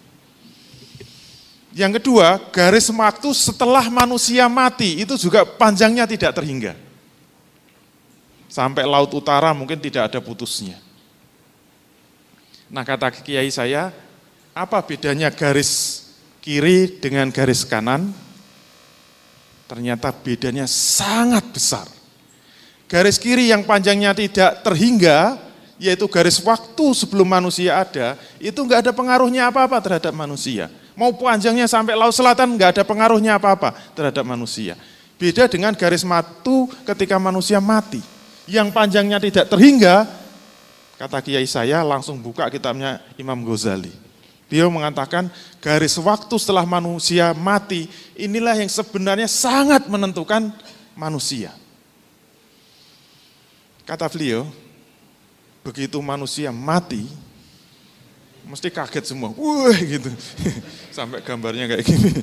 Yang kedua, garis waktu setelah manusia mati itu juga panjangnya tidak terhingga. Sampai laut utara mungkin tidak ada putusnya. Nah kata kiai saya, apa bedanya garis kiri dengan garis kanan? Ternyata bedanya sangat besar. Garis kiri yang panjangnya tidak terhingga, yaitu garis waktu sebelum manusia ada, itu enggak ada pengaruhnya apa-apa terhadap manusia. Mau panjangnya sampai laut selatan nggak ada pengaruhnya apa-apa terhadap manusia. Beda dengan garis matu ketika manusia mati. Yang panjangnya tidak terhingga, kata kiai saya langsung buka kitabnya Imam Ghazali. Beliau mengatakan garis waktu setelah manusia mati, inilah yang sebenarnya sangat menentukan manusia. Kata beliau, begitu manusia mati, mesti kaget semua. Wah gitu. (laughs) Sampai gambarnya kayak gini. (laughs)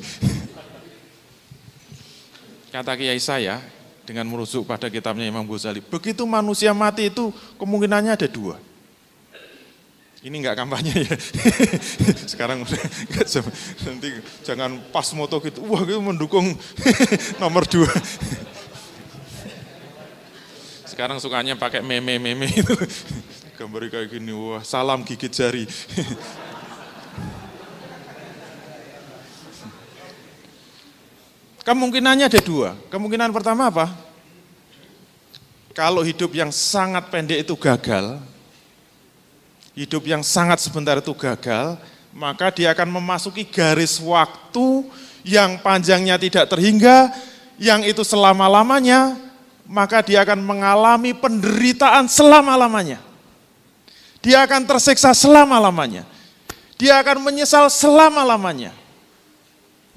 Kata kiai saya, dengan merujuk pada kitabnya Imam Ghazali. Begitu manusia mati itu kemungkinannya ada dua. Ini enggak kampanye ya. (laughs) Sekarang nanti jangan pas moto gitu. Wah, itu mendukung (laughs) nomor dua. Sekarang sukanya pakai meme-meme itu. (laughs) Gambar kayak gini, wah salam gigit jari. Kemungkinannya ada dua. Kemungkinan pertama apa? Kalau hidup yang sangat pendek itu gagal, hidup yang sangat sebentar itu gagal, maka dia akan memasuki garis waktu yang panjangnya tidak terhingga, yang itu selama-lamanya, maka dia akan mengalami penderitaan selama-lamanya. Dia akan tersiksa selama-lamanya. Dia akan menyesal selama-lamanya.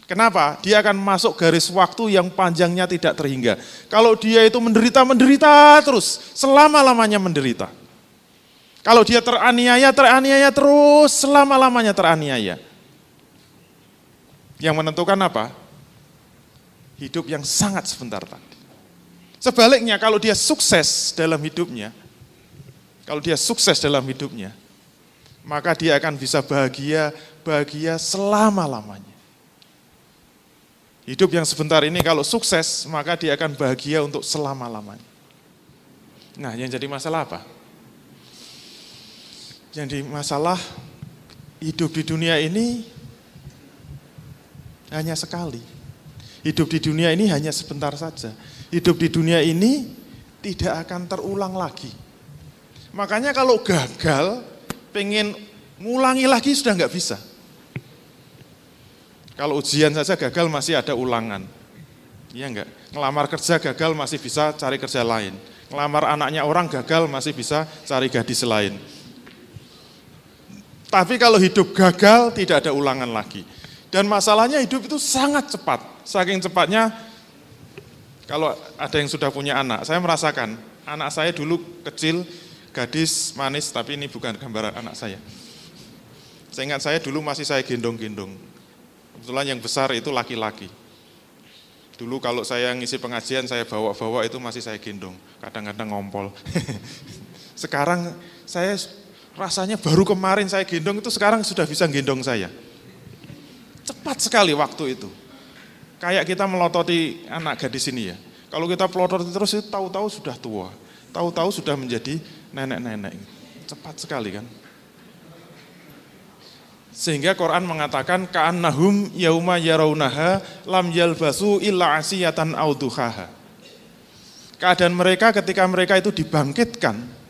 Kenapa? Dia akan masuk garis waktu yang panjangnya tidak terhingga. Kalau dia itu menderita-menderita terus, selama-lamanya menderita. Kalau dia teraniaya, teraniaya terus, selama-lamanya teraniaya. Yang menentukan apa? Hidup yang sangat sebentar tadi. Sebaliknya kalau dia sukses dalam hidupnya, kalau dia sukses dalam hidupnya, maka dia akan bisa bahagia, bahagia selama-lamanya. Hidup yang sebentar ini kalau sukses, maka dia akan bahagia untuk selama-lamanya. Nah, yang jadi masalah apa? Jadi masalah hidup di dunia ini hanya sekali. Hidup di dunia ini hanya sebentar saja. Hidup di dunia ini tidak akan terulang lagi. Makanya kalau gagal, pengen ngulangi lagi sudah nggak bisa. Kalau ujian saja gagal masih ada ulangan. Iya enggak? Ngelamar kerja gagal masih bisa cari kerja lain. Ngelamar anaknya orang gagal masih bisa cari gadis lain. Tapi kalau hidup gagal tidak ada ulangan lagi. Dan masalahnya hidup itu sangat cepat. Saking cepatnya kalau ada yang sudah punya anak, saya merasakan anak saya dulu kecil, gadis, manis, tapi ini bukan gambaran anak saya. Saya ingat saya dulu masih saya gendong-gendong. Kebetulan yang besar itu laki-laki. Dulu kalau saya ngisi pengajian, saya bawa-bawa itu masih saya gendong. Kadang-kadang ngompol. (laughs) sekarang saya rasanya baru kemarin saya gendong itu sekarang sudah bisa gendong saya. Cepat sekali waktu itu. Kayak kita melototi anak gadis ini ya. Kalau kita pelototi terus itu tahu-tahu sudah tua. Tahu-tahu sudah menjadi nenek-nenek. Cepat sekali kan. Sehingga Quran mengatakan ka'annahum yauma yarawnaha lam yalbasu illa asiyatan auduhaha. Keadaan mereka ketika mereka itu dibangkitkan.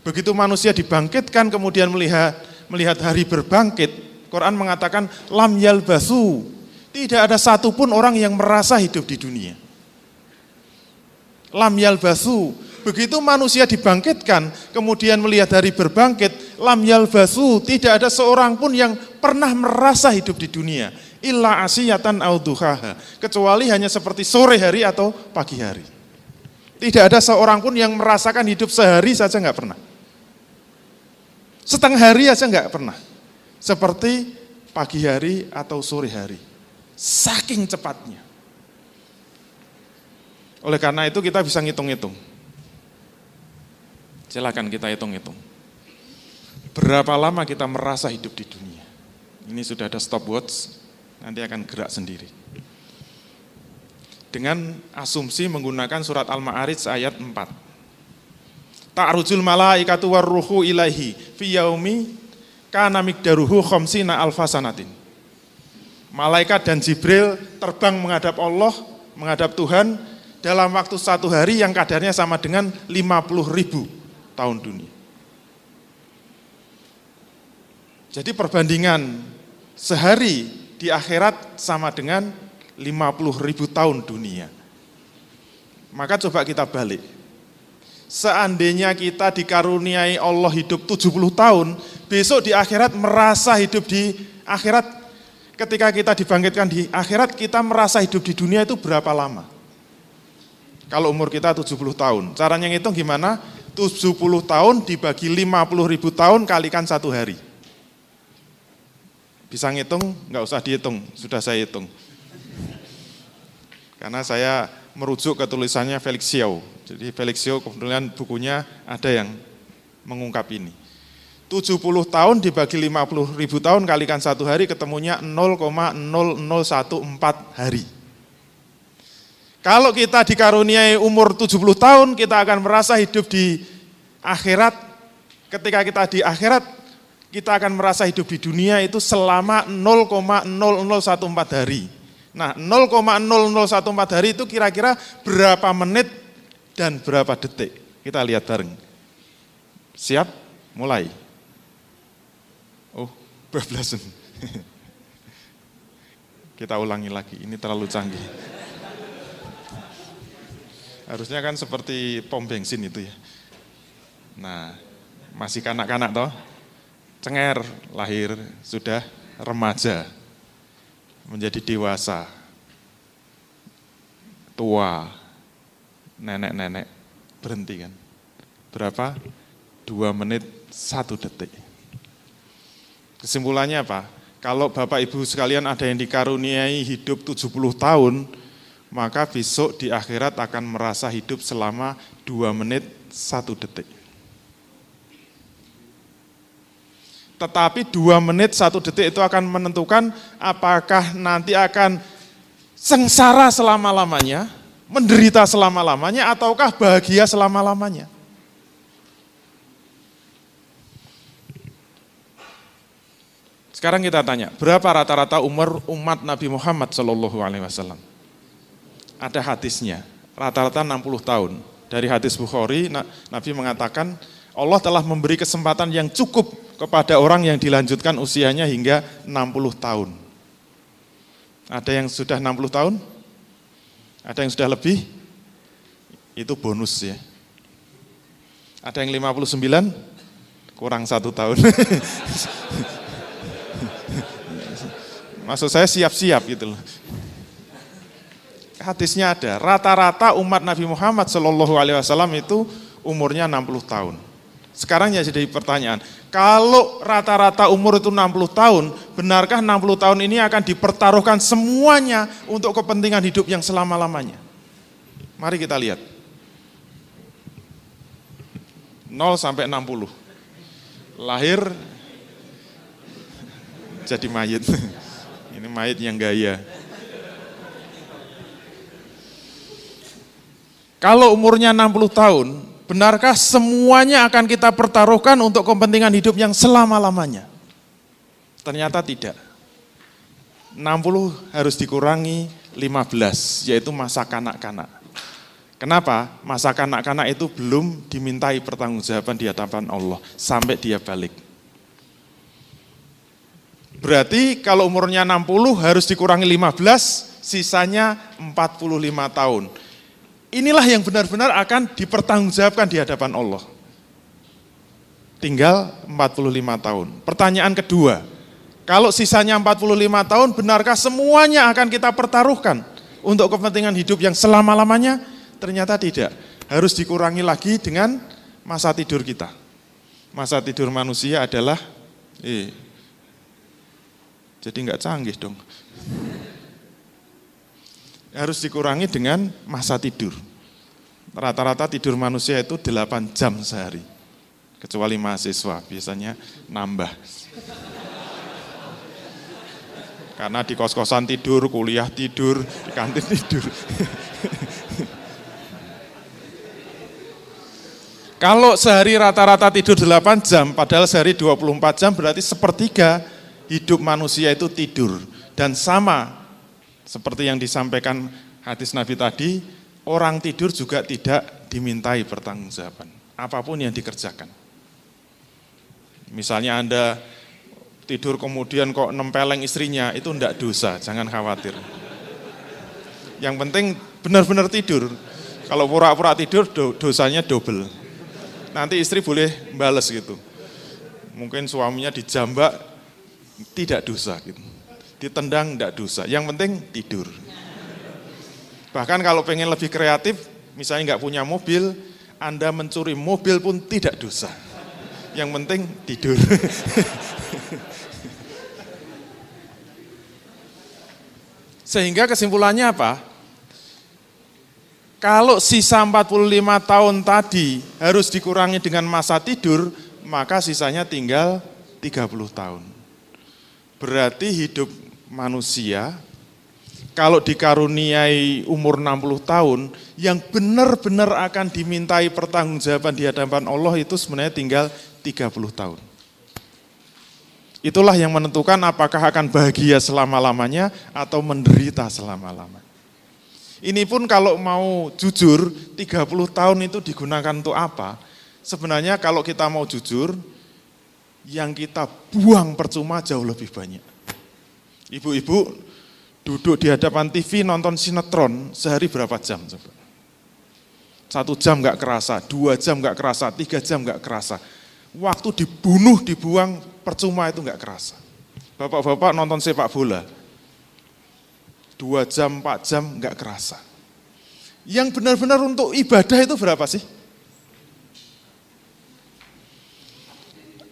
Begitu manusia dibangkitkan kemudian melihat melihat hari berbangkit, Quran mengatakan lam yalbasu. Tidak ada satupun orang yang merasa hidup di dunia. Lam yalbasu Begitu manusia dibangkitkan, kemudian melihat hari berbangkit, lam yalbasu, tidak ada seorang pun yang pernah merasa hidup di dunia. Illa asiyatan auduhaha. Kecuali hanya seperti sore hari atau pagi hari. Tidak ada seorang pun yang merasakan hidup sehari saja nggak pernah. Setengah hari aja nggak pernah. Seperti pagi hari atau sore hari. Saking cepatnya. Oleh karena itu kita bisa ngitung-ngitung Silakan kita hitung-hitung. Berapa lama kita merasa hidup di dunia? Ini sudah ada stopwatch, nanti akan gerak sendiri. Dengan asumsi menggunakan surat Al-Ma'arij ayat 4. Ta'rujul malaikatu warruhu ilahi fi yaumi kana mikdaruhu khamsina alfasanatin. Malaikat dan Jibril terbang menghadap Allah, menghadap Tuhan dalam waktu satu hari yang kadarnya sama dengan 50 ribu tahun dunia. Jadi perbandingan sehari di akhirat sama dengan 50 ribu tahun dunia. Maka coba kita balik. Seandainya kita dikaruniai Allah hidup 70 tahun, besok di akhirat merasa hidup di akhirat, ketika kita dibangkitkan di akhirat, kita merasa hidup di dunia itu berapa lama? Kalau umur kita 70 tahun. Caranya ngitung gimana? 70 tahun dibagi 50 ribu tahun kalikan satu hari. Bisa ngitung? Nggak usah dihitung, sudah saya hitung. Karena saya merujuk ke tulisannya Felix Xiao. Jadi Felix Xiao kebetulan bukunya ada yang mengungkap ini. 70 tahun dibagi 50 ribu tahun kalikan satu hari ketemunya 0,0014 hari. Kalau kita dikaruniai umur 70 tahun, kita akan merasa hidup di akhirat. Ketika kita di akhirat, kita akan merasa hidup di dunia itu selama 0,0014 hari. Nah, 0,0014 hari itu kira-kira berapa menit dan berapa detik? Kita lihat bareng. Siap? Mulai. Oh, bablasan. (laughs) Kita ulangi lagi, ini terlalu canggih. Harusnya kan seperti pom bensin itu ya. Nah, masih kanak-kanak toh. Cenger, lahir, sudah remaja menjadi dewasa, tua, nenek-nenek, berhenti kan. Berapa? Dua menit, satu detik. Kesimpulannya apa? Kalau Bapak Ibu sekalian ada yang dikaruniai hidup 70 tahun, maka besok di akhirat akan merasa hidup selama dua menit, satu detik. Tetapi dua menit satu detik itu akan menentukan apakah nanti akan sengsara selama-lamanya, menderita selama-lamanya, ataukah bahagia selama-lamanya. Sekarang kita tanya, berapa rata-rata umur umat Nabi Muhammad Shallallahu Alaihi Wasallam? Ada hadisnya, rata-rata 60 tahun. Dari hadis Bukhari, Nabi mengatakan Allah telah memberi kesempatan yang cukup kepada orang yang dilanjutkan usianya hingga 60 tahun. Ada yang sudah 60 tahun? Ada yang sudah lebih? Itu bonus ya. Ada yang 59? Kurang satu tahun. (laughs) Maksud saya siap-siap gitu loh. Hadisnya ada, rata-rata umat Nabi Muhammad Shallallahu Alaihi Wasallam itu umurnya 60 tahun. Sekarang ya jadi pertanyaan, kalau rata-rata umur itu 60 tahun, benarkah 60 tahun ini akan dipertaruhkan semuanya untuk kepentingan hidup yang selama-lamanya? Mari kita lihat. 0 sampai 60. Lahir (laughs) jadi mayit. (laughs) Ini mayit yang gaya. Kalau umurnya 60 tahun, Benarkah semuanya akan kita pertaruhkan untuk kepentingan hidup yang selama-lamanya? Ternyata tidak. 60 harus dikurangi 15, yaitu masa kanak-kanak. Kenapa? Masa kanak-kanak itu belum dimintai pertanggungjawaban di hadapan Allah sampai dia balik. Berarti kalau umurnya 60 harus dikurangi 15, sisanya 45 tahun. Inilah yang benar-benar akan dipertanggungjawabkan di hadapan Allah. Tinggal 45 tahun. Pertanyaan kedua, kalau sisanya 45 tahun, benarkah semuanya akan kita pertaruhkan untuk kepentingan hidup yang selama-lamanya? Ternyata tidak. Harus dikurangi lagi dengan masa tidur kita. Masa tidur manusia adalah, eh, jadi nggak canggih dong harus dikurangi dengan masa tidur. Rata-rata tidur manusia itu 8 jam sehari. Kecuali mahasiswa, biasanya nambah. Karena di kos-kosan tidur, kuliah tidur, di kantin tidur. (laughs) Kalau sehari rata-rata tidur 8 jam, padahal sehari 24 jam berarti sepertiga hidup manusia itu tidur. Dan sama seperti yang disampaikan hadis Nabi tadi, orang tidur juga tidak dimintai pertanggungjawaban. Apa pun yang dikerjakan. Misalnya Anda tidur kemudian kok nempeleng istrinya, itu tidak dosa, jangan khawatir. Yang penting benar-benar tidur. Kalau pura-pura tidur dosanya double. Nanti istri boleh bales gitu. Mungkin suaminya dijambak tidak dosa gitu ditendang tidak dosa. Yang penting tidur. Bahkan kalau pengen lebih kreatif, misalnya nggak punya mobil, Anda mencuri mobil pun tidak dosa. Yang penting tidur. (laughs) Sehingga kesimpulannya apa? Kalau sisa 45 tahun tadi harus dikurangi dengan masa tidur, maka sisanya tinggal 30 tahun. Berarti hidup manusia kalau dikaruniai umur 60 tahun, yang benar-benar akan dimintai pertanggungjawaban di hadapan Allah itu sebenarnya tinggal 30 tahun. Itulah yang menentukan apakah akan bahagia selama-lamanya atau menderita selama-lamanya. Ini pun kalau mau jujur, 30 tahun itu digunakan untuk apa? Sebenarnya kalau kita mau jujur, yang kita buang percuma jauh lebih banyak. Ibu-ibu duduk di hadapan TV nonton sinetron sehari berapa jam coba? Satu jam nggak kerasa, dua jam nggak kerasa, tiga jam nggak kerasa. Waktu dibunuh, dibuang percuma itu nggak kerasa. Bapak-bapak nonton sepak bola, dua jam, empat jam, nggak kerasa. Yang benar-benar untuk ibadah itu berapa sih?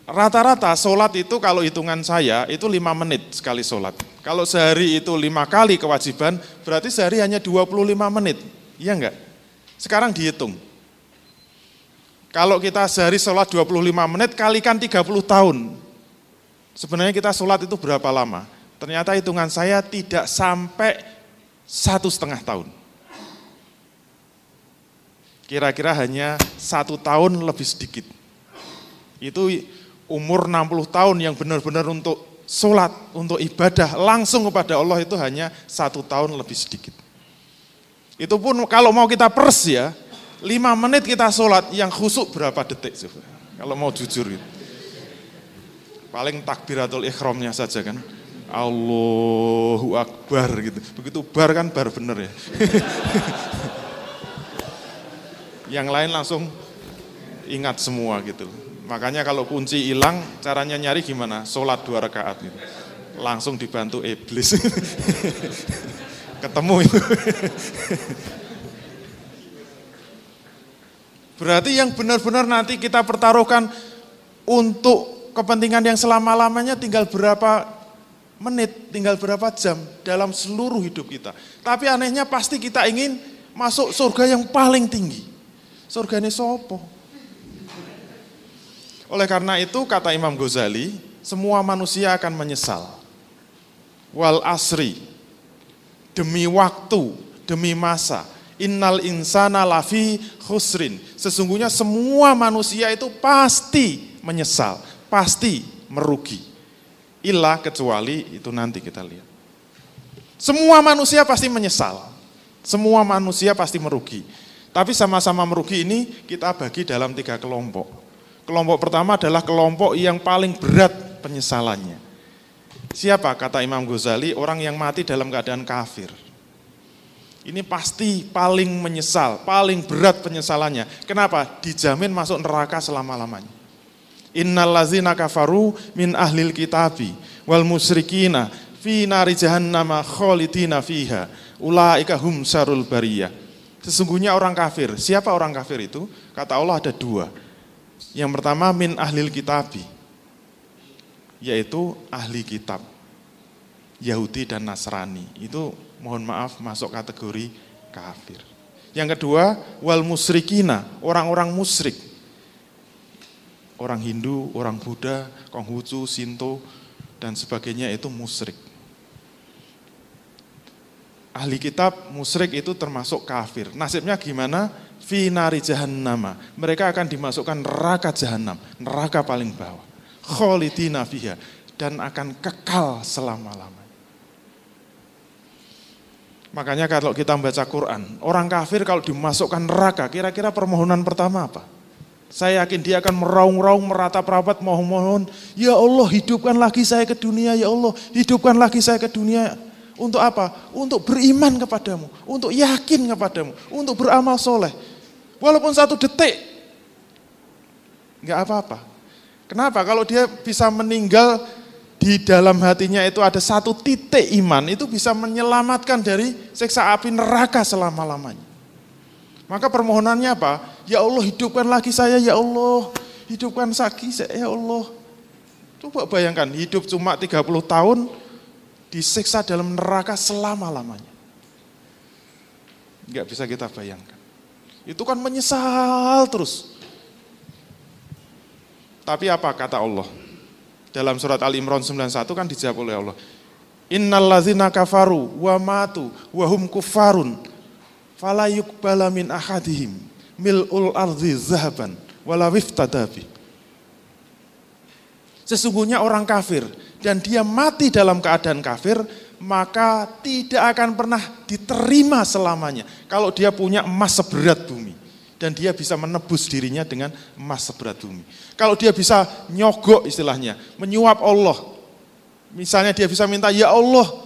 Rata-rata sholat itu kalau hitungan saya itu lima menit sekali sholat. Kalau sehari itu lima kali kewajiban, berarti sehari hanya 25 menit. Iya enggak? Sekarang dihitung. Kalau kita sehari sholat 25 menit, kalikan 30 tahun. Sebenarnya kita sholat itu berapa lama? Ternyata hitungan saya tidak sampai satu setengah tahun. Kira-kira hanya satu tahun lebih sedikit. Itu umur 60 tahun yang benar-benar untuk sholat, untuk ibadah langsung kepada Allah itu hanya satu tahun lebih sedikit. Itu pun kalau mau kita pers ya, lima menit kita sholat yang khusuk berapa detik coba. Kalau mau jujur itu. Paling takbiratul ikhramnya saja kan. Allahu Akbar gitu. Begitu bar kan bar bener ya. (laughs) Yang lain langsung ingat semua gitu. Makanya kalau kunci hilang, caranya nyari gimana? Sholat dua rakaat gitu. Langsung dibantu iblis. (laughs) Ketemu itu. Berarti yang benar-benar nanti kita pertaruhkan untuk kepentingan yang selama-lamanya tinggal berapa menit, tinggal berapa jam dalam seluruh hidup kita. Tapi anehnya pasti kita ingin masuk surga yang paling tinggi. Surga ini sopo. Oleh karena itu kata Imam Ghazali, semua manusia akan menyesal. Wal asri, demi waktu, demi masa, innal insana lafi khusrin. Sesungguhnya semua manusia itu pasti menyesal, pasti merugi. Ilah kecuali itu nanti kita lihat. Semua manusia pasti menyesal. Semua manusia pasti merugi. Tapi sama-sama merugi ini kita bagi dalam tiga kelompok. Kelompok pertama adalah kelompok yang paling berat penyesalannya. Siapa kata Imam Ghazali orang yang mati dalam keadaan kafir. Ini pasti paling menyesal, paling berat penyesalannya. Kenapa? Dijamin masuk neraka selama-lamanya. Innal ladzina kafaru min ahlil kitabi wal musyrikina fi nari jahannama khalidina fiha ulaika hum sarul bariyah. Sesungguhnya orang kafir. Siapa orang kafir itu? Kata Allah ada dua. Yang pertama min ahlil kitabi. Yaitu ahli kitab. Yahudi dan Nasrani. Itu mohon maaf masuk kategori kafir. Yang kedua, wal musrikina, orang-orang musyrik orang Hindu, orang Buddha, Konghucu, Sinto, dan sebagainya itu musyrik. Ahli kitab musyrik itu termasuk kafir. Nasibnya gimana? Finari jahannama. Mereka akan dimasukkan neraka jahanam, neraka paling bawah. Kholidina fiha. Dan akan kekal selama-lamanya. Makanya kalau kita membaca Quran, orang kafir kalau dimasukkan neraka, kira-kira permohonan pertama apa? Saya yakin dia akan meraung-raung, meratap-rapat, mohon-mohon, Ya Allah hidupkan lagi saya ke dunia, Ya Allah hidupkan lagi saya ke dunia. Untuk apa? Untuk beriman kepadamu, untuk yakin kepadamu, untuk beramal soleh. Walaupun satu detik, nggak apa-apa. Kenapa? Kalau dia bisa meninggal di dalam hatinya itu ada satu titik iman, itu bisa menyelamatkan dari seksa api neraka selama-lamanya. Maka permohonannya apa? Ya Allah hidupkan lagi saya ya Allah. Hidupkan Saki saya ya Allah. Coba bayangkan hidup cuma 30 tahun disiksa dalam neraka selama-lamanya. Enggak bisa kita bayangkan. Itu kan menyesal terus. Tapi apa kata Allah? Dalam surat Al-Imran 91 kan dijawab oleh Allah. Innallazina kafaru wa matu wa hum kufarun fala yuqbala min ahadihim mil'ul ardi zahaban wala wiftadabi. Sesungguhnya orang kafir dan dia mati dalam keadaan kafir, maka tidak akan pernah diterima selamanya. Kalau dia punya emas seberat bumi dan dia bisa menebus dirinya dengan emas seberat bumi. Kalau dia bisa nyogok istilahnya, menyuap Allah, Misalnya dia bisa minta, ya Allah,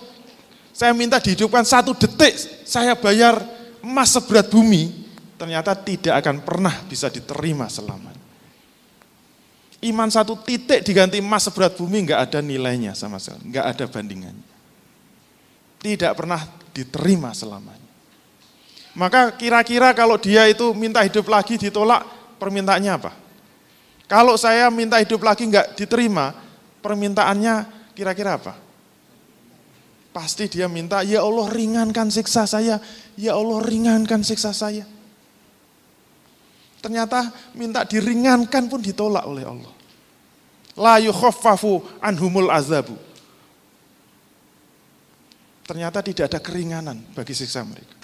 saya minta dihidupkan satu detik, saya bayar emas seberat bumi, ternyata tidak akan pernah bisa diterima selamanya. Iman satu titik diganti emas seberat bumi nggak ada nilainya sama sekali, nggak ada bandingannya. Tidak pernah diterima selamanya. Maka kira-kira kalau dia itu minta hidup lagi ditolak, permintaannya apa? Kalau saya minta hidup lagi nggak diterima, permintaannya Kira-kira apa? Pasti dia minta, ya Allah ringankan siksa saya, ya Allah ringankan siksa saya. Ternyata minta diringankan pun ditolak oleh Allah. La yukhaffafu anhumul azabu. Ternyata tidak ada keringanan bagi siksa mereka.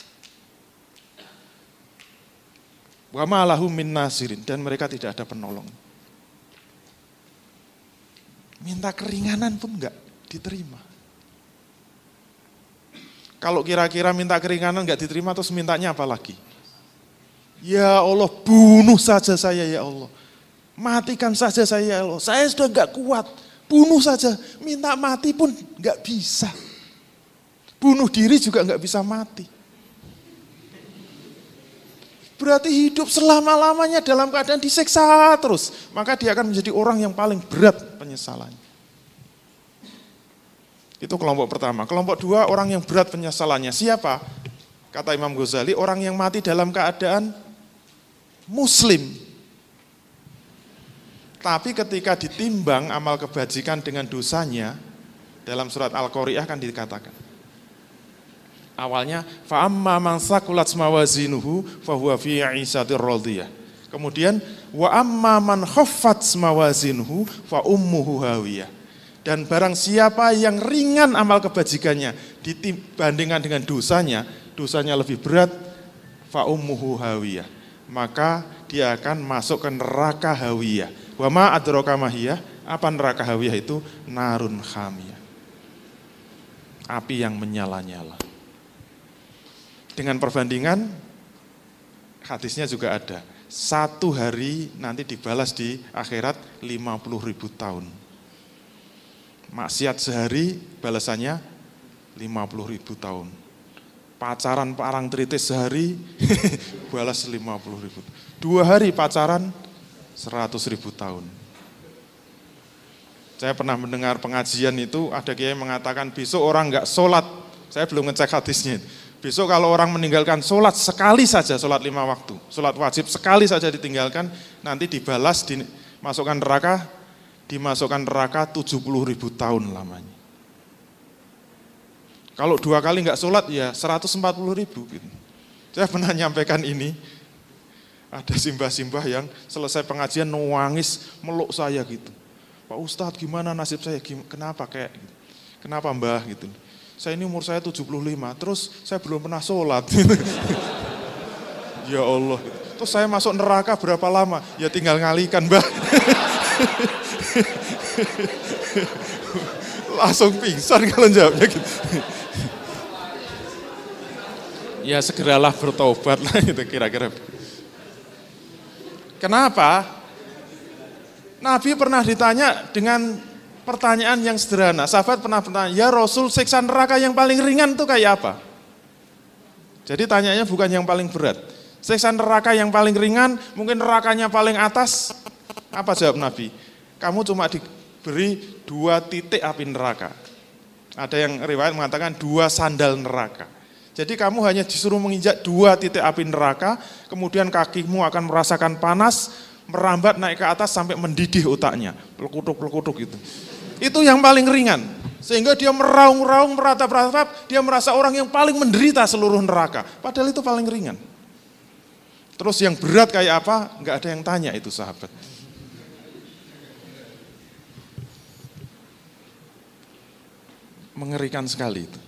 Wa ma'alahum min nasirin dan mereka tidak ada penolong. Minta keringanan pun enggak diterima. Kalau kira-kira minta keringanan enggak diterima terus mintanya apa lagi? Ya Allah bunuh saja saya ya Allah. Matikan saja saya ya Allah. Saya sudah enggak kuat. Bunuh saja. Minta mati pun enggak bisa. Bunuh diri juga enggak bisa mati. Berarti hidup selama-lamanya dalam keadaan diseksa terus. Maka dia akan menjadi orang yang paling berat penyesalannya. Itu kelompok pertama. Kelompok dua, orang yang berat penyesalannya. Siapa? Kata Imam Ghazali, orang yang mati dalam keadaan muslim. Tapi ketika ditimbang amal kebajikan dengan dosanya, dalam surat Al-Qari'ah kan dikatakan, awalnya fa amma man saqulat mawazinuhu fa huwa fi 'ishatir radiyah. Kemudian wa amma man khaffat mawazinuhu fa ummuhu hawiyah. Dan barang siapa yang ringan amal kebajikannya dibandingkan dengan dosanya, dosanya lebih berat fa ummuhu hawiyah. Maka dia akan masuk ke neraka hawiyah. Wa ma adraka mahiyah? Apa neraka hawiyah itu? Narun khamiyah. Api yang menyala-nyala. Dengan perbandingan, hadisnya juga ada. Satu hari nanti dibalas di akhirat 50 ribu tahun. Maksiat sehari balasannya 50 ribu tahun. Pacaran parang tritis sehari (laughs) balas 50 ribu. Dua hari pacaran 100 ribu tahun. Saya pernah mendengar pengajian itu ada kiai mengatakan besok orang nggak sholat. Saya belum ngecek hadisnya. Besok kalau orang meninggalkan sholat sekali saja, sholat lima waktu, sholat wajib sekali saja ditinggalkan, nanti dibalas, dimasukkan neraka, dimasukkan neraka 70 ribu tahun lamanya. Kalau dua kali nggak sholat ya 140 ribu. Gitu. Saya pernah nyampaikan ini, ada simbah-simbah yang selesai pengajian nangis meluk saya gitu. Pak Ustadz gimana nasib saya, kenapa kayak gitu. Kenapa mbah gitu saya ini umur saya 75, terus saya belum pernah sholat. (laughs) ya Allah. Terus saya masuk neraka berapa lama? Ya tinggal ngalikan, Mbak. (laughs) Langsung pingsan kalau jawabnya gitu. (laughs) ya segeralah bertobat lah gitu kira-kira. Kenapa? Nabi pernah ditanya dengan pertanyaan yang sederhana. Sahabat pernah bertanya, ya Rasul siksa neraka yang paling ringan itu kayak apa? Jadi tanyanya bukan yang paling berat. Siksa neraka yang paling ringan, mungkin nerakanya paling atas. Apa jawab Nabi? Kamu cuma diberi dua titik api neraka. Ada yang riwayat mengatakan dua sandal neraka. Jadi kamu hanya disuruh menginjak dua titik api neraka, kemudian kakimu akan merasakan panas, merambat naik ke atas sampai mendidih otaknya, pelekutuk-pelekutuk gitu. Itu yang paling ringan. Sehingga dia meraung-raung, meratap-ratap, dia merasa orang yang paling menderita seluruh neraka. Padahal itu paling ringan. Terus yang berat kayak apa? Enggak ada yang tanya itu sahabat. Mengerikan sekali itu.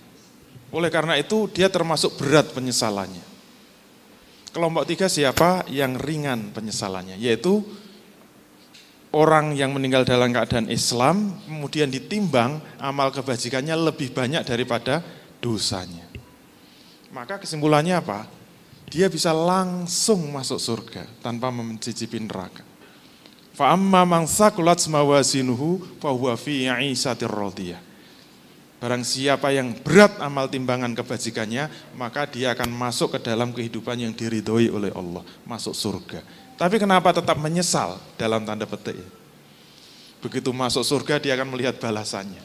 Oleh karena itu dia termasuk berat penyesalannya. Kelompok tiga siapa yang ringan penyesalannya? Yaitu orang yang meninggal dalam keadaan Islam, kemudian ditimbang amal kebajikannya lebih banyak daripada dosanya. Maka kesimpulannya apa? Dia bisa langsung masuk surga tanpa mencicipi neraka. Fa'amma man sakulat mawazinuhu fahuwa fi 'ishatir radiyah. Barang siapa yang berat amal timbangan kebajikannya, maka dia akan masuk ke dalam kehidupan yang diridhoi oleh Allah, masuk surga. Tapi kenapa tetap menyesal dalam tanda petik? Begitu masuk surga dia akan melihat balasannya.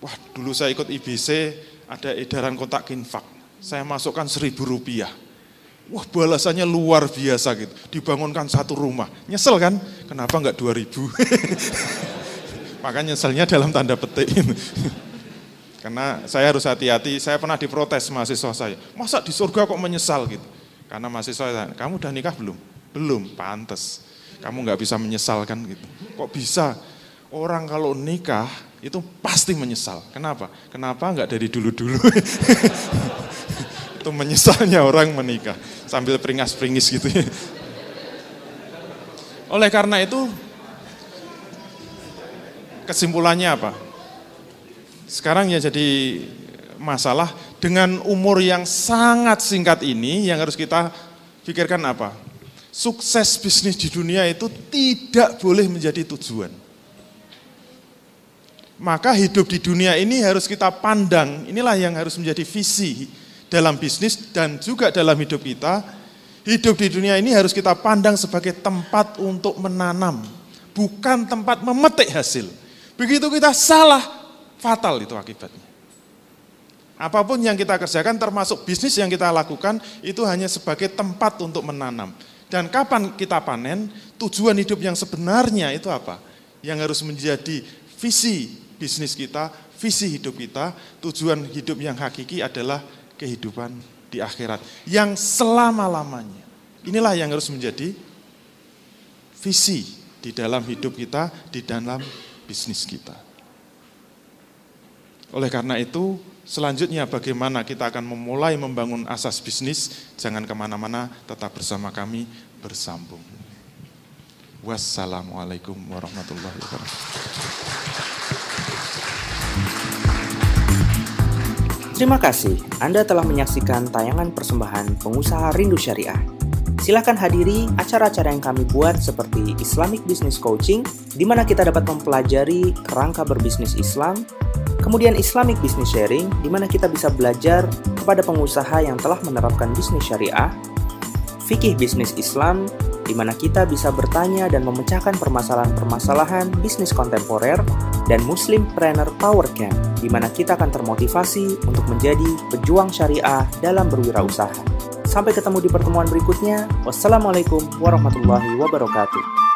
Wah dulu saya ikut IBC, ada edaran kotak infak. Saya masukkan seribu rupiah. Wah balasannya luar biasa gitu. Dibangunkan satu rumah. Nyesel kan? Kenapa enggak dua ribu? (laughs) Makanya nyeselnya dalam tanda petik. (laughs) Karena saya harus hati-hati, saya pernah diprotes mahasiswa saya. Masa di surga kok menyesal gitu? Karena mahasiswa saya, kamu udah nikah belum? Belum, pantas. Kamu nggak bisa menyesal kan gitu. Kok bisa? Orang kalau nikah itu pasti menyesal. Kenapa? Kenapa nggak dari dulu-dulu? (laughs) itu menyesalnya orang menikah sambil peringas-peringis gitu ya. Oleh karena itu kesimpulannya apa? Sekarang ya jadi masalah dengan umur yang sangat singkat ini yang harus kita pikirkan apa? Sukses bisnis di dunia itu tidak boleh menjadi tujuan. Maka hidup di dunia ini harus kita pandang, inilah yang harus menjadi visi dalam bisnis dan juga dalam hidup kita. Hidup di dunia ini harus kita pandang sebagai tempat untuk menanam, bukan tempat memetik hasil. Begitu kita salah, fatal itu akibatnya. Apa pun yang kita kerjakan termasuk bisnis yang kita lakukan itu hanya sebagai tempat untuk menanam. Dan kapan kita panen, tujuan hidup yang sebenarnya itu apa? Yang harus menjadi visi bisnis kita, visi hidup kita, tujuan hidup yang hakiki adalah kehidupan di akhirat. Yang selama-lamanya. Inilah yang harus menjadi visi di dalam hidup kita, di dalam bisnis kita. Oleh karena itu, selanjutnya bagaimana kita akan memulai membangun asas bisnis, jangan ke mana-mana, tetap bersama kami, bersambung. Wassalamualaikum warahmatullahi wabarakatuh. Terima kasih Anda telah menyaksikan tayangan persembahan pengusaha Rindu Syariah. Silahkan hadiri acara-acara yang kami buat seperti Islamic Business Coaching, di mana kita dapat mempelajari kerangka berbisnis Islam, kemudian Islamic Business Sharing, di mana kita bisa belajar kepada pengusaha yang telah menerapkan bisnis syariah, fikih bisnis Islam, di mana kita bisa bertanya dan memecahkan permasalahan-permasalahan bisnis kontemporer, dan Muslim Trainer Power Camp, di mana kita akan termotivasi untuk menjadi pejuang syariah dalam berwirausaha. Sampai ketemu di pertemuan berikutnya. Wassalamualaikum warahmatullahi wabarakatuh.